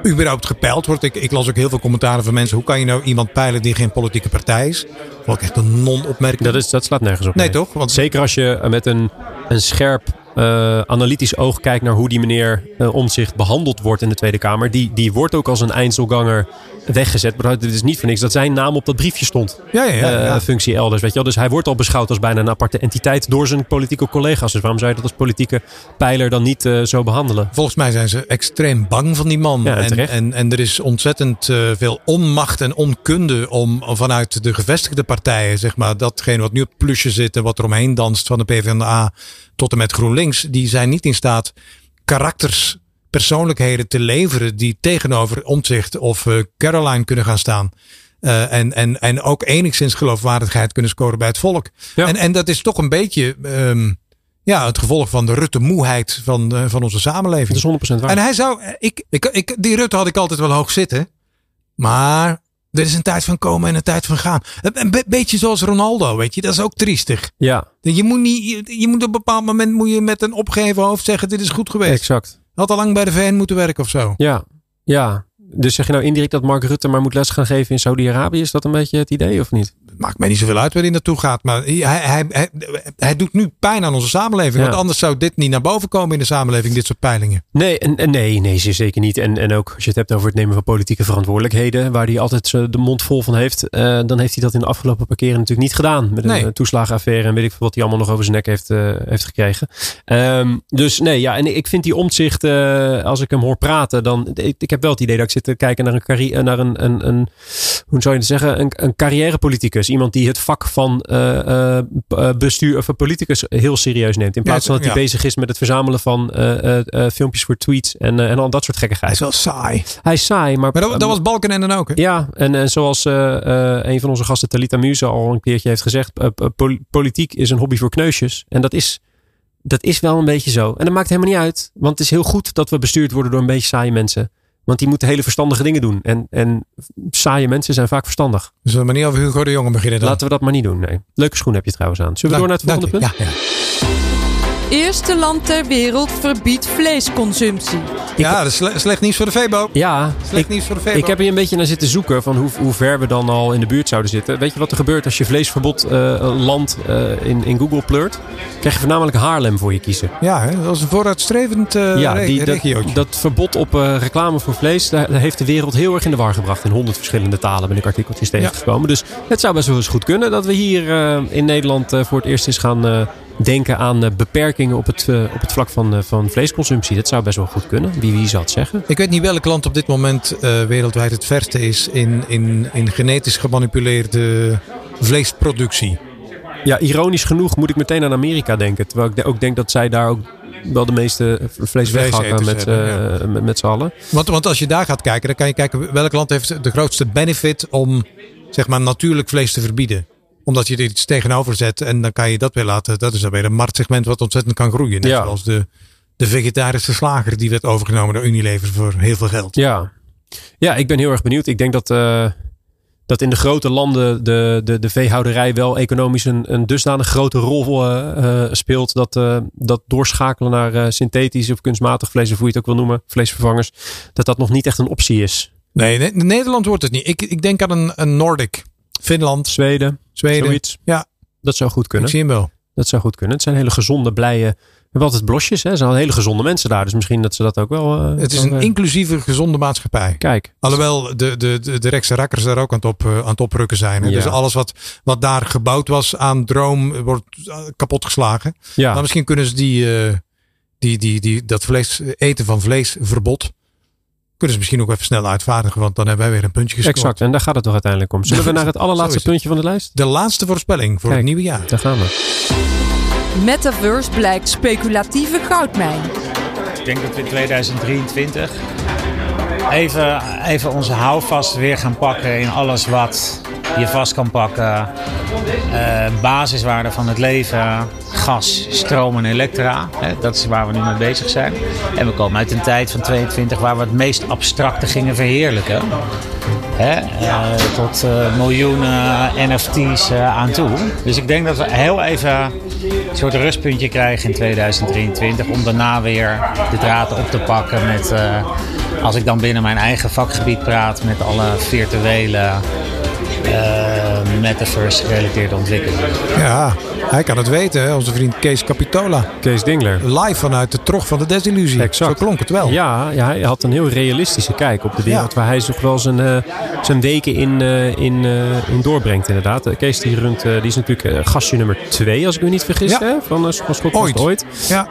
überhaupt gepeild wordt. Ik, ik las ook heel veel commentaren van mensen: hoe kan je nou iemand peilen die geen politieke partij is? Wat echt een non-opmerking. Dat, is, dat slaat nergens op. Nee, toch? Want Zeker als je eh, met een, een scherp eh, analytisch oog kijkt naar hoe die meneer eh, Omtzigt behandeld wordt in de Tweede Kamer. Die, die wordt ook als een Einzelganger weggezet. Maar het is niet voor niks dat zijn naam op dat briefje stond. ja, ja, ja, eh, ja. functie elders. Weet je wel? Dus hij wordt al beschouwd als bijna een aparte entiteit door zijn politieke collega's. Dus waarom zou je dat als politieke pijler dan niet zo behandelen? Volgens mij zijn ze extreem bang van die man. Ja, en en, en, en er is ontzettend veel onmacht en onkunde om vanuit de gevestigde partijen, zeg maar, datgene wat nu op het plusje zit en wat er omheen danst, van de PvdA tot en met GroenLinks, die zijn niet in staat karakters, persoonlijkheden te leveren die tegenover Omtzigt of eh, Caroline kunnen gaan staan. Eh, en, en, en ook enigszins geloofwaardigheid kunnen scoren bij het volk. Ja. En, en dat is toch een beetje ehm, ja, het gevolg van de Rutte-moeheid van, eh, van onze samenleving. Dat is 100% waar. En hij zou, ik, ik, ik, die Rutte had ik altijd wel hoog zitten. Maar er is een tijd van komen en een tijd van gaan. Een, een be- beetje zoals Ronaldo, weet je. Dat is ook triestig. ja, Je moet, niet, je, je moet op een bepaald moment moet je met een opgeheven hoofd zeggen: Dit is goed geweest. exact. Had al lang bij de VN moeten werken of zo. Ja, ja. Dus zeg je nou indirect dat Mark Rutte maar moet les gaan geven in Saudi-Arabië? Is dat een beetje het idee of niet? Maakt mij niet zoveel uit waar hij naartoe gaat. Maar hij, hij, hij, hij doet nu pijn aan onze samenleving. Ja. Want anders zou dit niet naar boven komen in de samenleving, dit soort peilingen. Nee, nee, nee, zeker niet. En, en ook als je het hebt over het nemen van politieke verantwoordelijkheden, waar hij altijd de mond vol van heeft, eh, dan heeft hij dat in de afgelopen paar keren natuurlijk niet gedaan. Met een Nee. eh, toeslagenaffaire en weet ik veel wat hij allemaal nog over zijn nek heeft, eh, heeft gekregen. Ehm, dus nee, ja, en ik vind die omzicht, als ik hem hoor praten, dan. Ik, ik heb wel het idee dat ik zit te kijken naar een, naar een, een, een hoe zou je het zeggen, een, een carrièrepoliticus. Iemand die het vak van eh, eh, p- bestuur of politicus heel serieus neemt. In plaats Ja, van dat hij ja. bezig is met het verzamelen van eh, eh, eh, filmpjes voor tweets en, eh, en al dat soort Hij gekkigheid. is wel saai. Hij is saai, maar... Maar dat, dat was Balkenende dan ook. Hè? Ja, en, en zoals eh, eh, een van onze gasten, Talita Muse, al een keertje heeft gezegd: eh, eh, pol- politiek is een hobby voor kneusjes. En dat is, dat is wel een beetje zo. En dat maakt helemaal niet uit, want het is heel goed dat we bestuurd worden door een beetje saaie mensen. Want die moeten hele verstandige dingen doen. En, en saaie mensen zijn vaak verstandig. Zullen we maar niet over Hugo de Jonge beginnen dan? Laten we dat maar niet doen. Nee. Leuke schoen heb je trouwens aan. Zullen we door naar het volgende punt? Ja, ja. Eerste land ter wereld verbiedt vleesconsumptie. ja dat is sle- slecht nieuws voor de Febo. Ja, Slecht ik, nieuws voor de Febo. ik heb hier een beetje naar zitten zoeken van hoe, hoe ver we dan al in de buurt zouden zitten. Weet je wat er gebeurt als je vleesverbod eh, land eh, in, in Google pleurt? Krijg je voornamelijk Haarlem voor je kiezen. Ja, hè, dat was een vooruitstrevend eh ja, re- die, dat, verbod op eh, reclame voor vlees, daar, daar heeft de wereld heel erg in de war gebracht. In honderd verschillende talen ben ik artikeltjes tegengekomen. Dus het zou best wel eens goed kunnen dat we hier eh, in Nederland voor het eerst eens gaan eh, denken aan eh, beperkingen op het, eh, op het vlak van, eh, van vleesconsumptie. Dat zou best wel goed kunnen. Wie, wie zou het zeggen? Ik weet niet welk land op dit moment wereldwijd het verste is in, in, in genetisch gemanipuleerde vleesproductie. Ja, ironisch genoeg moet ik meteen aan Amerika denken. Terwijl ik ook denk dat zij daar ook wel de meeste vlees weghakken met, hebben, met, met z'n allen. Want, want als je daar gaat kijken, dan kan je kijken welk land heeft de grootste benefit om zeg maar natuurlijk vlees te verbieden. Omdat je er iets tegenover zet en dan kan je dat weer laten. Dat is dan weer een marktsegment wat ontzettend kan groeien. Net Ja. zoals de, de vegetarische slager die werd overgenomen door Unilever voor heel veel geld. Ja. ja, ik ben heel erg benieuwd. Ik denk dat, eh, dat in de grote landen de, de, de veehouderij wel economisch een, een dusdanig grote rol eh, eh, speelt. Dat, dat doorschakelen naar synthetisch of kunstmatig vlees, of hoe je het ook wil noemen, vleesvervangers, dat dat nog niet echt een optie is. Nee, ne- Nederland wordt het niet. Ik, ik denk aan een, een Nordic. Finland, Zweden, Zweden. zoiets. Ja, Dat zou goed ik kunnen. zie hem wel. Dat zou goed kunnen. Het zijn hele gezonde, blije. We hebben altijd blosjes. Hè? Er zijn hele gezonde mensen daar. Dus misschien dat ze dat ook wel. eh, Het is een eh, inclusieve, gezonde maatschappij. Kijk. Alhoewel de, de, de, de rechtse rakkers daar ook aan het, op, eh, aan het oprukken zijn. Hè? Ja. Dus alles wat, wat daar gebouwd was aan droom wordt kapotgeslagen. Ja. Maar misschien kunnen ze die, die, die, die, dat vlees, eten van vleesverbod. Kunnen ze misschien ook even snel uitvaardigen. Want dan hebben wij weer een puntje gescoord. Exact. En daar gaat het toch uiteindelijk om. Zullen we naar het allerlaatste het. puntje van de lijst? De laatste voorspelling voor Kijk. het nieuwe jaar. Daar gaan we. Metaverse blijkt speculatieve goudmijn. Ik denk dat we in 2023 even, even onze houvast weer gaan pakken in alles wat je vast kan pakken. Eh, basiswaarden van het leven, gas, stroom en elektra. Dat is waar we nu mee bezig zijn. En we komen uit een tijd van 22 waar we het meest abstracte gingen verheerlijken. Hè, eh, tot eh, miljoenen NFT's aan toe. Dus ik denk dat we heel even een soort rustpuntje krijgen in 2023. Om daarna weer de draad op te pakken met, als ik dan binnen mijn eigen vakgebied praat, met alle virtuele eh, metaverse gerelateerde ontwikkelingen. Ja, hij kan het weten. Onze vriend Kees Capitola. Kees Dingler. Live vanuit de trog van de desillusie. Exact. Zo klonk het wel. Ja, ja, hij had een heel realistische kijk op de wereld. Ja. Waar hij zich wel zijn, eh, zijn weken in, eh, in, eh, in doorbrengt inderdaad. Kees die, runt, die is natuurlijk gastje nummer twee, als ik me niet vergis. Ja. Hè? Van, uh, van Schokvast Ooit. ooit. Ja.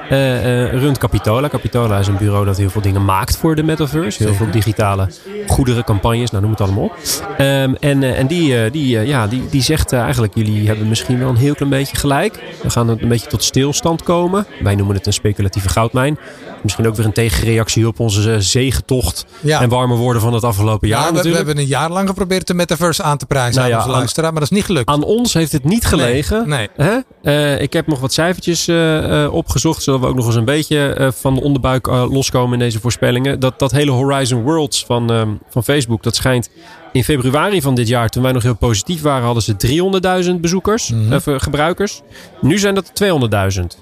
Runt Capitola. Capitola is een bureau dat heel veel dingen maakt voor de metaverse. Heel veel digitale goederen, campagnes, nou noem het allemaal op. Ehm, en en die, die, ja, die, die zegt eigenlijk, jullie hebben misschien wel een heel klein beetje gelijk. We gaan een beetje tot stilstand komen. Wij noemen het een speculatieve goudmijn. Misschien ook weer een tegenreactie op onze eh, zegentocht Ja. en warme woorden van het afgelopen jaar Ja, we, hebben een jaar lang geprobeerd de metaverse aan te prijzen Nou aan ja, onze aan- luisteraar, maar dat is niet gelukt. Aan ons heeft het niet gelegen. Nee, Hè? Eh, ik heb nog wat cijfertjes eh, opgezocht, zodat we ook nog eens een beetje van de onderbuik loskomen in deze voorspellingen. Dat, dat hele Horizon Worlds van, van Facebook, dat schijnt in februari van dit jaar, toen wij nog heel positief waren, hadden ze 300.000 bezoekers, Mhm. eh, gebruikers. Nu zijn dat 200.000.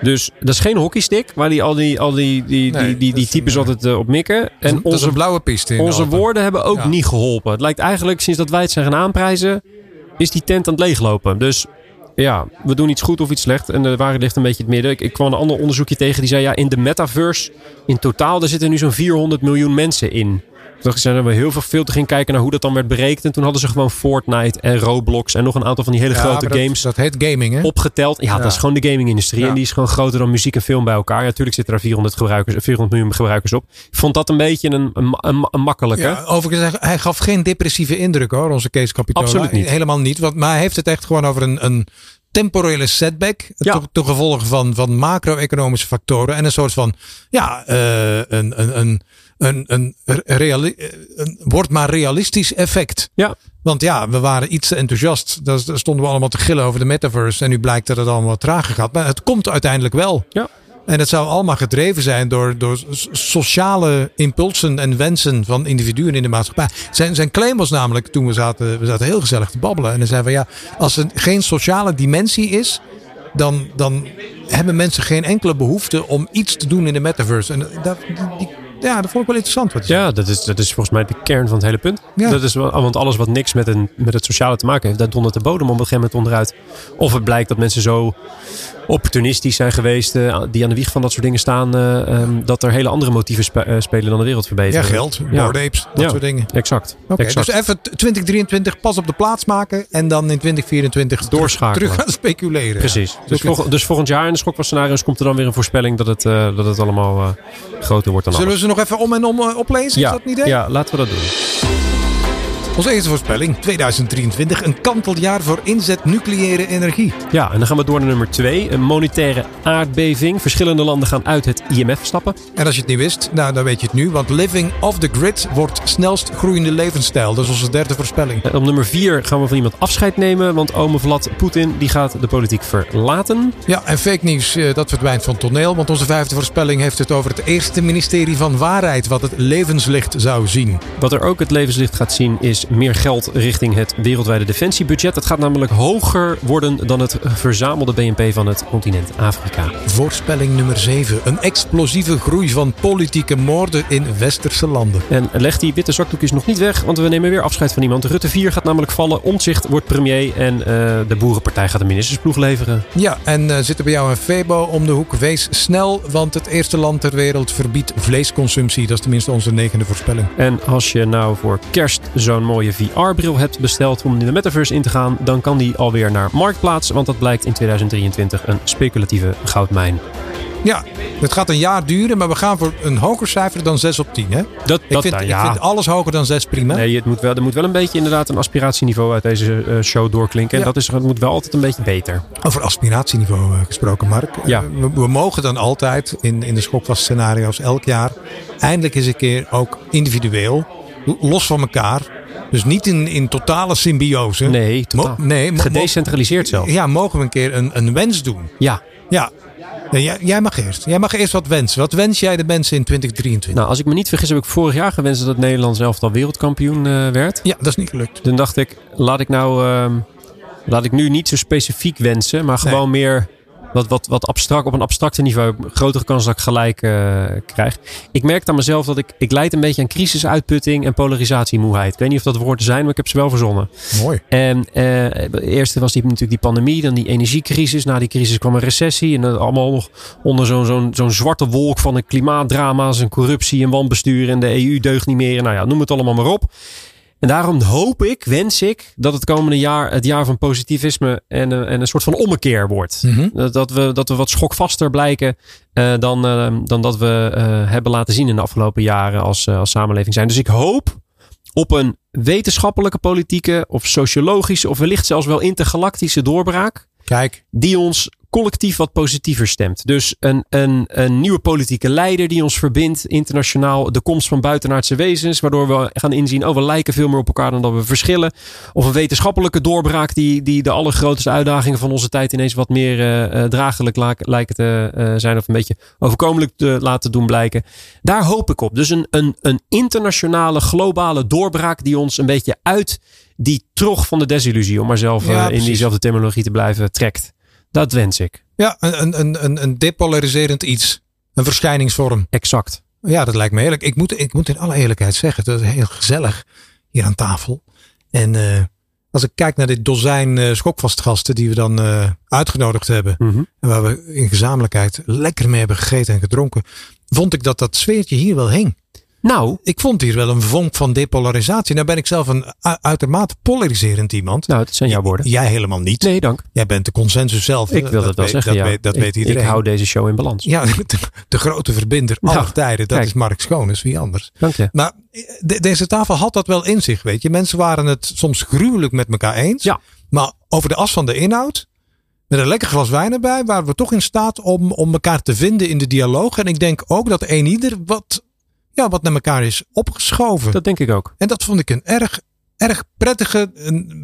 Dus dat is geen hockeystick, waar die, al die, al die, die, Nee, die, die, die types een, eh, altijd eh, op mikken. En is onze een blauwe piste. In onze Alpen. woorden hebben ook Ja. niet geholpen. Het lijkt eigenlijk sinds dat wij het zijn gaan aanprijzen. is die tent aan het leeglopen. Dus ja, we doen iets goed of iets slecht. En de waarheid ligt een beetje in het midden. Ik, ik kwam een ander onderzoekje tegen die zei... ja, in de metaverse in totaal... daar zitten nu zo'n 400 miljoen mensen in. Toen zijn we heel veel, veel te gaan kijken naar hoe dat dan werd berekend. En toen hadden ze gewoon Fortnite en Roblox... en nog een aantal van die hele Ja, grote dat- games Dat heet gaming, hè? opgeteld. Ja, Ja. dat is gewoon de gaming-industrie. Ja. En die is gewoon groter dan muziek en film bij elkaar. Ja, natuurlijk zitten er 400, gebruikers, 400 miljoen gebruikers op. Ik vond dat een beetje een, een, een, een makkelijke. Ja, overigens, hij- gaf geen depressieve indruk hoor, onze Kees Capitola. Absoluut niet. Helemaal niet. Want, maar hij heeft het echt gewoon over een, een temporele setback. Ten, ten gevolge van, van macro-economische factoren. En een soort van, ja, eh, een, een, een, een, een, reali- een wordt maar realistisch effect. Ja. Want ja, we waren iets te enthousiast. Daar stonden we allemaal te gillen over de metaverse. En nu blijkt dat het allemaal wat trager gaat. Maar het komt uiteindelijk wel. Ja. En het zou allemaal gedreven zijn door, door sociale impulsen en wensen van individuen in de maatschappij. Zijn, zijn claim was namelijk, toen we zaten, we zaten heel gezellig te babbelen. En hij zei van ja, als er geen sociale dimensie is, dan, dan hebben mensen geen enkele behoefte om iets te doen in de metaverse. En dat, die, ja, dat vond ik wel interessant. Wat Ja, dat is, dat is volgens mij de kern van het hele punt. Ja. Dat is, want alles wat niks met, een, met het sociale te maken heeft, dat dondert de bodem op een gegeven moment onderuit. Of het blijkt dat mensen zo opportunistisch zijn geweest, eh, die aan de wieg van dat soort dingen staan, eh, ehm, dat er hele andere motieven spe- eh, spelen dan de wereld verbeteren. Ja, geld, apes, dat Ja, soort dingen. Exact. Oké, dus even 2023 pas op de plaats maken en dan in 2024 terug- Doorschakelen. terug gaan speculeren. Precies. Ja. Dus, volg- dus volgend jaar in de schok van scenario's komt er dan weer een voorspelling dat het, dat het allemaal groter wordt dan Zullen we alles. ze nog even om en om oplezen? ja, Is dat een idee? ja, laten we dat doen. Onze eerste voorspelling, 2023, een kanteljaar voor inzet nucleaire energie. Ja, en dan gaan we door naar nummer twee. Een monetaire aardbeving. Verschillende landen gaan uit het IMF stappen. En als je het niet wist, nou dan weet je het nu. Want living off the grid wordt snelst groeiende levensstijl. Dat is onze derde voorspelling. En op nummer vier gaan we van iemand afscheid nemen. Want ome Vlad Poetin die gaat de politiek verlaten. Ja, en fake nieuws, eh, dat verdwijnt van toneel. Want onze vijfde voorspelling heeft het over het eerste ministerie van Waarheid... wat het levenslicht zou zien. Wat er ook het levenslicht gaat zien is meer geld richting het wereldwijde defensiebudget. Het gaat namelijk hoger worden dan het verzamelde BNP van het continent Afrika. Voorspelling nummer 7. Een explosieve groei van politieke moorden in westerse landen. En leg die witte zakdoekjes nog niet weg, want we nemen weer afscheid van iemand. Rutte 4 gaat namelijk vallen, Omtzigt wordt premier en eh, de Boerenpartij gaat de ministersploeg leveren. Ja, en eh, zit er bij jou een Febo om de hoek? Wees snel, want het eerste land ter wereld verbiedt vleesconsumptie. Dat is tenminste onze negende voorspelling. En als je nou voor kerst zo'n mooie VR-bril hebt besteld om in de metaverse in te gaan, dan kan die alweer naar Marktplaats, want dat blijkt in 2023 een speculatieve goudmijn. Ja, het gaat een jaar duren, maar we gaan voor een hoger cijfer dan 6 op 10. Hè? Dat, ik, dat, vind, nou ik ja. vind alles hoger dan 6 prima. Nee, het moet wel, er moet wel een beetje inderdaad een aspiratieniveau uit deze eh, show doorklinken. En Ja. dat is, het moet wel altijd een beetje beter. Over aspiratieniveau eh, gesproken, Mark. Ja. Eh, we, we mogen dan altijd in, in de schokvast scenario's elk jaar eindelijk eens een keer ook individueel, los van elkaar. Dus niet in, in totale symbiose. Nee, totaal. Nee Gedecentraliseerd zelf. Ja, mogen we een keer een, een wens doen? Ja. Ja. Nee, jij, jij mag eerst. Jij mag eerst wat wensen. Wat wens jij de mensen in 2023? Nou, als ik me niet vergis, heb ik vorig jaar gewenst dat Nederland zelf al wereldkampioen eh, werd. Ja, dat is niet gelukt. Toen dacht ik, laat ik nou, ehm, laat ik nu niet zo specifiek wensen, maar gewoon meer wat, wat, wat abstract, op een abstracte niveau. Grotere kans dat ik gelijk eh, krijg. Ik merk aan mezelf dat ik, ik leid een beetje aan crisisuitputting en polarisatiemoeheid. Ik weet niet of dat woorden zijn, maar ik heb ze wel verzonnen. Mooi. En eh eerst was die, natuurlijk die pandemie, dan die energiecrisis. Na die crisis kwam een recessie. En dat allemaal nog onder zo'n zo'n zo'n zwarte wolk van een klimaatdrama's en corruptie en wanbestuur. En de EU deugt niet meer. Nou ja, noem het allemaal maar op. En daarom hoop ik, wens ik, dat het komende jaar het jaar van positivisme en, eh, en een soort van ommekeer wordt. Mhm. Dat, dat, we, dat we wat schokvaster blijken eh, dan, eh, dan dat we hebben laten zien in de afgelopen jaren als, als samenleving zijn. Dus ik hoop op een wetenschappelijke, politieke of sociologische of wellicht zelfs wel intergalactische doorbraak. Kijk. Die ons collectief wat positiever stemt. Dus een, een, een nieuwe politieke leider die ons verbindt internationaal. De komst van buitenaardse wezens, waardoor we gaan inzien, oh we lijken veel meer op elkaar dan dat we verschillen. Of een wetenschappelijke doorbraak die, die de allergrootste uitdagingen van onze tijd ineens wat meer eh, draaglijk lijken te eh, zijn. Of een beetje overkomelijk te laten doen blijken. Daar hoop ik op. Dus een, een, een internationale, globale doorbraak die ons een beetje uit die trog van de desillusie, om maar zelf Ja, in diezelfde terminologie te blijven, trekt. Dat wens ik. Ja, een, een, een, een depolariserend iets. Een verschijningsvorm. Exact. Ja, dat lijkt me eerlijk. Ik moet, ik moet in alle eerlijkheid zeggen, dat is heel gezellig hier aan tafel. En eh, als ik kijk naar dit dozijn uh, schokvastgasten die we dan uh, uitgenodigd hebben. Mhm. En waar we in gezamenlijkheid lekker mee hebben gegeten en gedronken. Vond ik dat dat sfeertje hier wel hing. Nou, ik vond hier wel een vonk van depolarisatie. Nou ben ik zelf een uitermate polariserend iemand. Nou, dat zijn jouw woorden. Jij helemaal niet. Nee, dank. Jij bent de consensus zelf. Ik wil dat, wel zeggen, dat ja. Weet, dat ik, weet iedereen. Ik hou deze show in balans. Ja, *laughs* de, de grote verbinder Nou, aller tijden. Dat kijk. is Mark Schoones, wie anders. Dank je. Maar de- deze tafel had dat wel in zich, weet je. Mensen waren het soms gruwelijk met elkaar eens. Ja. Maar over de as van de inhoud, met een lekker glas wijn erbij, waren we toch in staat om, om elkaar te vinden in de dialoog. En ik denk ook dat een ieder wat, ja, wat naar elkaar is opgeschoven. Dat denk ik ook. En dat vond ik een erg, erg prettige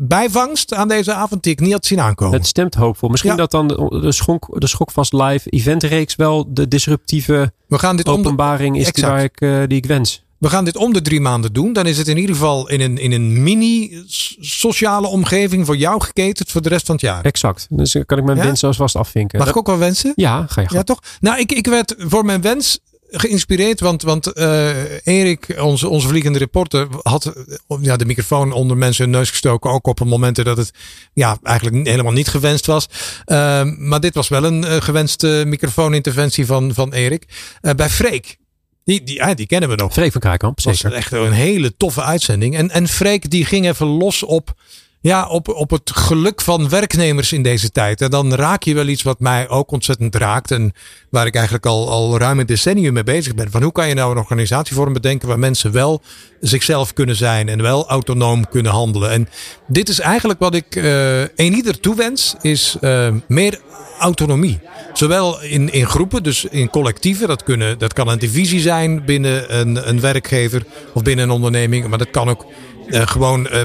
bijvangst aan deze avond die ik niet had zien aankomen. Het stemt hoopvol. Misschien Ja. dat dan de, schonk, de Schokvast Live eventreeks wel de disruptieve we gaan dit de, openbaring is die, waar ik, eh, die ik wens. We gaan dit om de drie maanden doen. Dan is het in ieder geval in een, in een mini-sociale omgeving voor jou geketend voor de rest van het jaar. Exact. Dus kan ik mijn Ja? wens alvast afvinken. Mag ik ook wel wensen? Ja, ga je gang. Ja, toch? Nou, ik, ik werd voor mijn wens geïnspireerd, want, want eh, Erik, onze, onze vliegende reporter, had eh, ja, de microfoon onder mensen hun neus gestoken. Ook op momenten dat het ja, eigenlijk helemaal niet gewenst was. Eh, maar dit was wel een eh, gewenste microfooninterventie van, van Erik. Eh, bij Freek. Die, die, ah, die kennen we nog. Freek van was zeker. echt een hele toffe uitzending. En, en Freek die ging even los op, ja, op, op het geluk van werknemers in deze tijd. En dan raak je wel iets wat mij ook ontzettend raakt. En waar ik eigenlijk al, al ruim een decennium mee bezig ben. Van hoe kan je nou een organisatievorm bedenken waar mensen wel zichzelf kunnen zijn. En wel autonoom kunnen handelen. En dit is eigenlijk wat ik eh een ieder toewens. Is eh, meer autonomie. Zowel in, in groepen, dus in collectieven. Dat, kunnen, dat kan een divisie zijn binnen een, een werkgever of binnen een onderneming. Maar dat kan ook gewoon eh,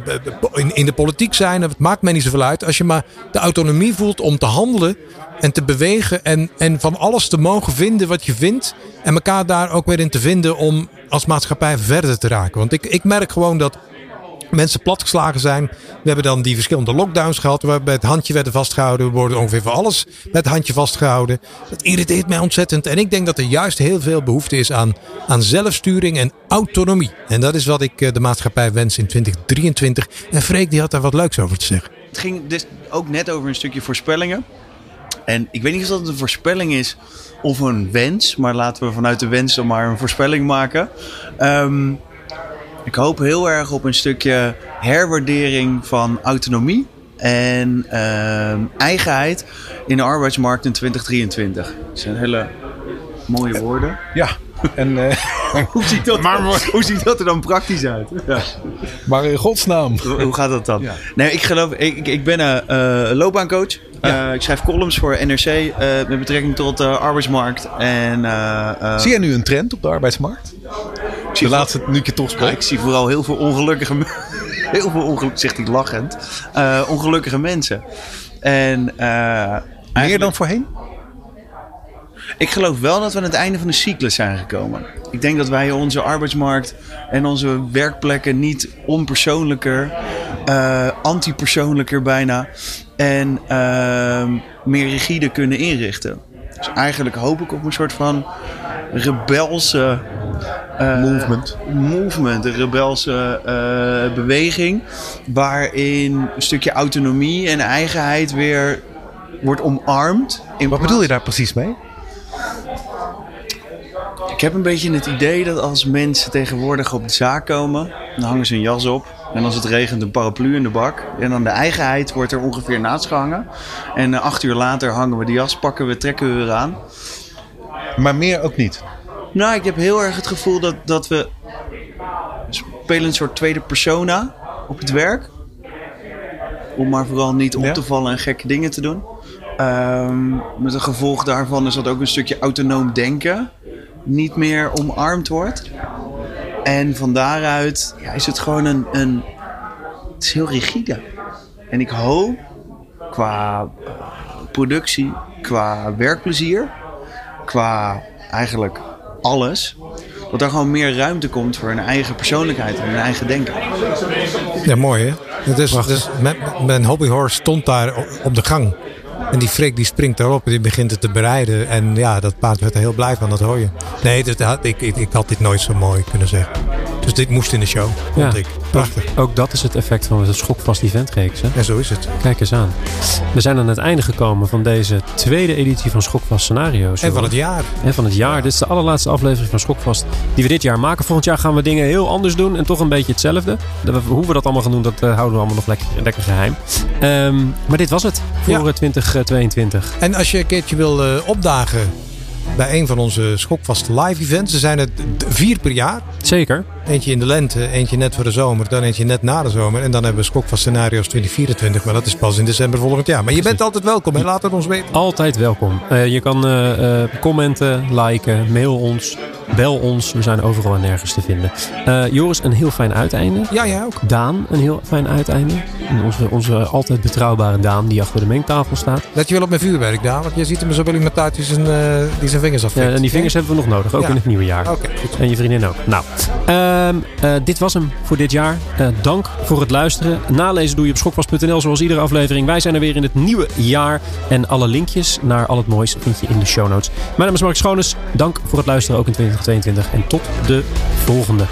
in, in de politiek zijn. Het maakt mij niet zoveel uit. Als je maar de autonomie voelt om te handelen en te bewegen. En, en van alles te mogen vinden wat je vindt. En elkaar daar ook weer in te vinden om als maatschappij verder te raken. Want ik, ik merk gewoon dat mensen platgeslagen zijn. We hebben dan die verschillende lockdowns gehad. Waar we bij het handje werden vastgehouden. We worden ongeveer voor alles met het handje vastgehouden. Dat irriteert mij ontzettend. En ik denk dat er juist heel veel behoefte is aan, aan zelfsturing en autonomie. En dat is wat ik eh, de maatschappij wens in 2023. En Freek die had daar wat leuks over te zeggen. Het ging dus ook net over een stukje voorspellingen. En ik weet niet of dat een voorspelling is of een wens. Maar laten we vanuit de wens dan maar een voorspelling maken. Ehm, ik hoop heel erg op een stukje herwaardering van autonomie en ehm, eigenheid in de arbeidsmarkt in 2023. Dat zijn hele mooie woorden. Ja, en, eh, *laughs* hoe, ziet dat, hoe ziet dat er dan praktisch uit? Ja. maar in godsnaam. Hoe, hoe gaat dat dan? Nee, ik geloof, ik, ik ben een eh, loopbaancoach. Eh, ik schrijf columns voor NRC eh, met betrekking tot de arbeidsmarkt. En, eh, eh, Zie jij nu een trend op de arbeidsmarkt? De laatste nu ik je toch ja, spreek. ik zie vooral heel veel ongelukkige *laughs* Heel veel ongelukkige, zegt hij lachend. eh, ongelukkige mensen. En, eh, Meer dan voorheen? Ik geloof wel dat we aan het einde van de cyclus zijn gekomen. Ik denk dat wij onze arbeidsmarkt en onze werkplekken niet onpersoonlijker, eh antipersoonlijker bijna en ehm, meer rigide kunnen inrichten. Dus eigenlijk hoop ik op een soort van rebelse eh, Movement. movement, een rebelse eh, beweging, waarin een stukje autonomie en eigenheid weer wordt omarmd. Wat bedoel je daar precies mee? Ik heb een beetje het idee dat als mensen tegenwoordig op de zaak komen, dan hangen ze een jas op. En als het regent een paraplu in de bak. En dan de eigenheid wordt er ongeveer naast gehangen. En eh, acht uur later hangen we de jas, pakken we, trekken we weer aan. Maar meer ook niet. Nou, ik heb heel erg het gevoel dat, dat we spelen een soort tweede persona op het werk. Om maar vooral niet op Ja. te vallen en gekke dingen te doen. Ehm, met een gevolg daarvan is dat ook een stukje autonoom denken niet meer omarmd wordt. En van daaruit ja, is het gewoon een, een. Het is heel rigide. En ik hoop qua eh, productie, qua werkplezier, qua eigenlijk alles. Dat er gewoon meer ruimte komt voor een eigen persoonlijkheid en een eigen denken. Ja, mooi hè. Het is, dus mijn, mijn hobbyhorse stond daar op de gang. En die Freek die springt daarop en die begint het te bereiden. En ja, dat paard werd er heel blij van, dat hoor je. Nee, dat had, ik, ik, ik had dit nooit zo mooi kunnen zeggen. Dus dit moest in de show, vond Ja. ik. Prachtig. Ook dat is het effect van de Schokvast Eventreeks. Hè? En zo is het. Kijk eens aan. We zijn aan het einde gekomen van deze tweede editie van Schokvast Scenario's. En van het jaar. En van het jaar. Dit is de allerlaatste aflevering van Schokvast die we dit jaar maken. Volgend jaar gaan we dingen heel anders doen en toch een beetje hetzelfde. Hoe we dat allemaal gaan doen, dat eh, houden we allemaal nog lekker, lekker geheim. Ehm, maar dit was het voor eh, 2022. En als je een keertje wil eh, opdagen bij een van onze schokvaste live events. Er zijn er vier per jaar. Zeker. Eentje in de lente, eentje net voor de zomer, dan eentje net na de zomer. En dan hebben we schokvast scenario's 2024. Maar dat is pas in december volgend jaar. Maar je bent altijd welkom en laat het ons weten. Altijd welkom. Eh, je kan eh, eh, commenten, liken, mail ons, bel ons. We zijn overal en nergens te vinden. Joris, een heel fijn uiteinde. Ja, jij ook. Daan, een heel fijn uiteinde. En Onze, onze altijd betrouwbare Daan die achter de mengtafel staat. Let je wel op mijn vuurwerk, Daan? Want je ziet hem zo wel die zijn, eh, die zijn vingers Ja, afvikt. en die vingers hebben we nog nodig, ook Ja. in het nieuwe jaar. Oké, En je vriendin ook. Nou, ehm, eh, dit was hem voor dit jaar. Eh, dank voor het luisteren. Nalezen doe je op schokvast.nl zoals iedere aflevering. Wij zijn er weer in het nieuwe jaar. En alle linkjes naar al het moois vind je in de show notes. Mijn naam is Mark Schoones. Dank voor het luisteren ook in 2022. En tot de volgende.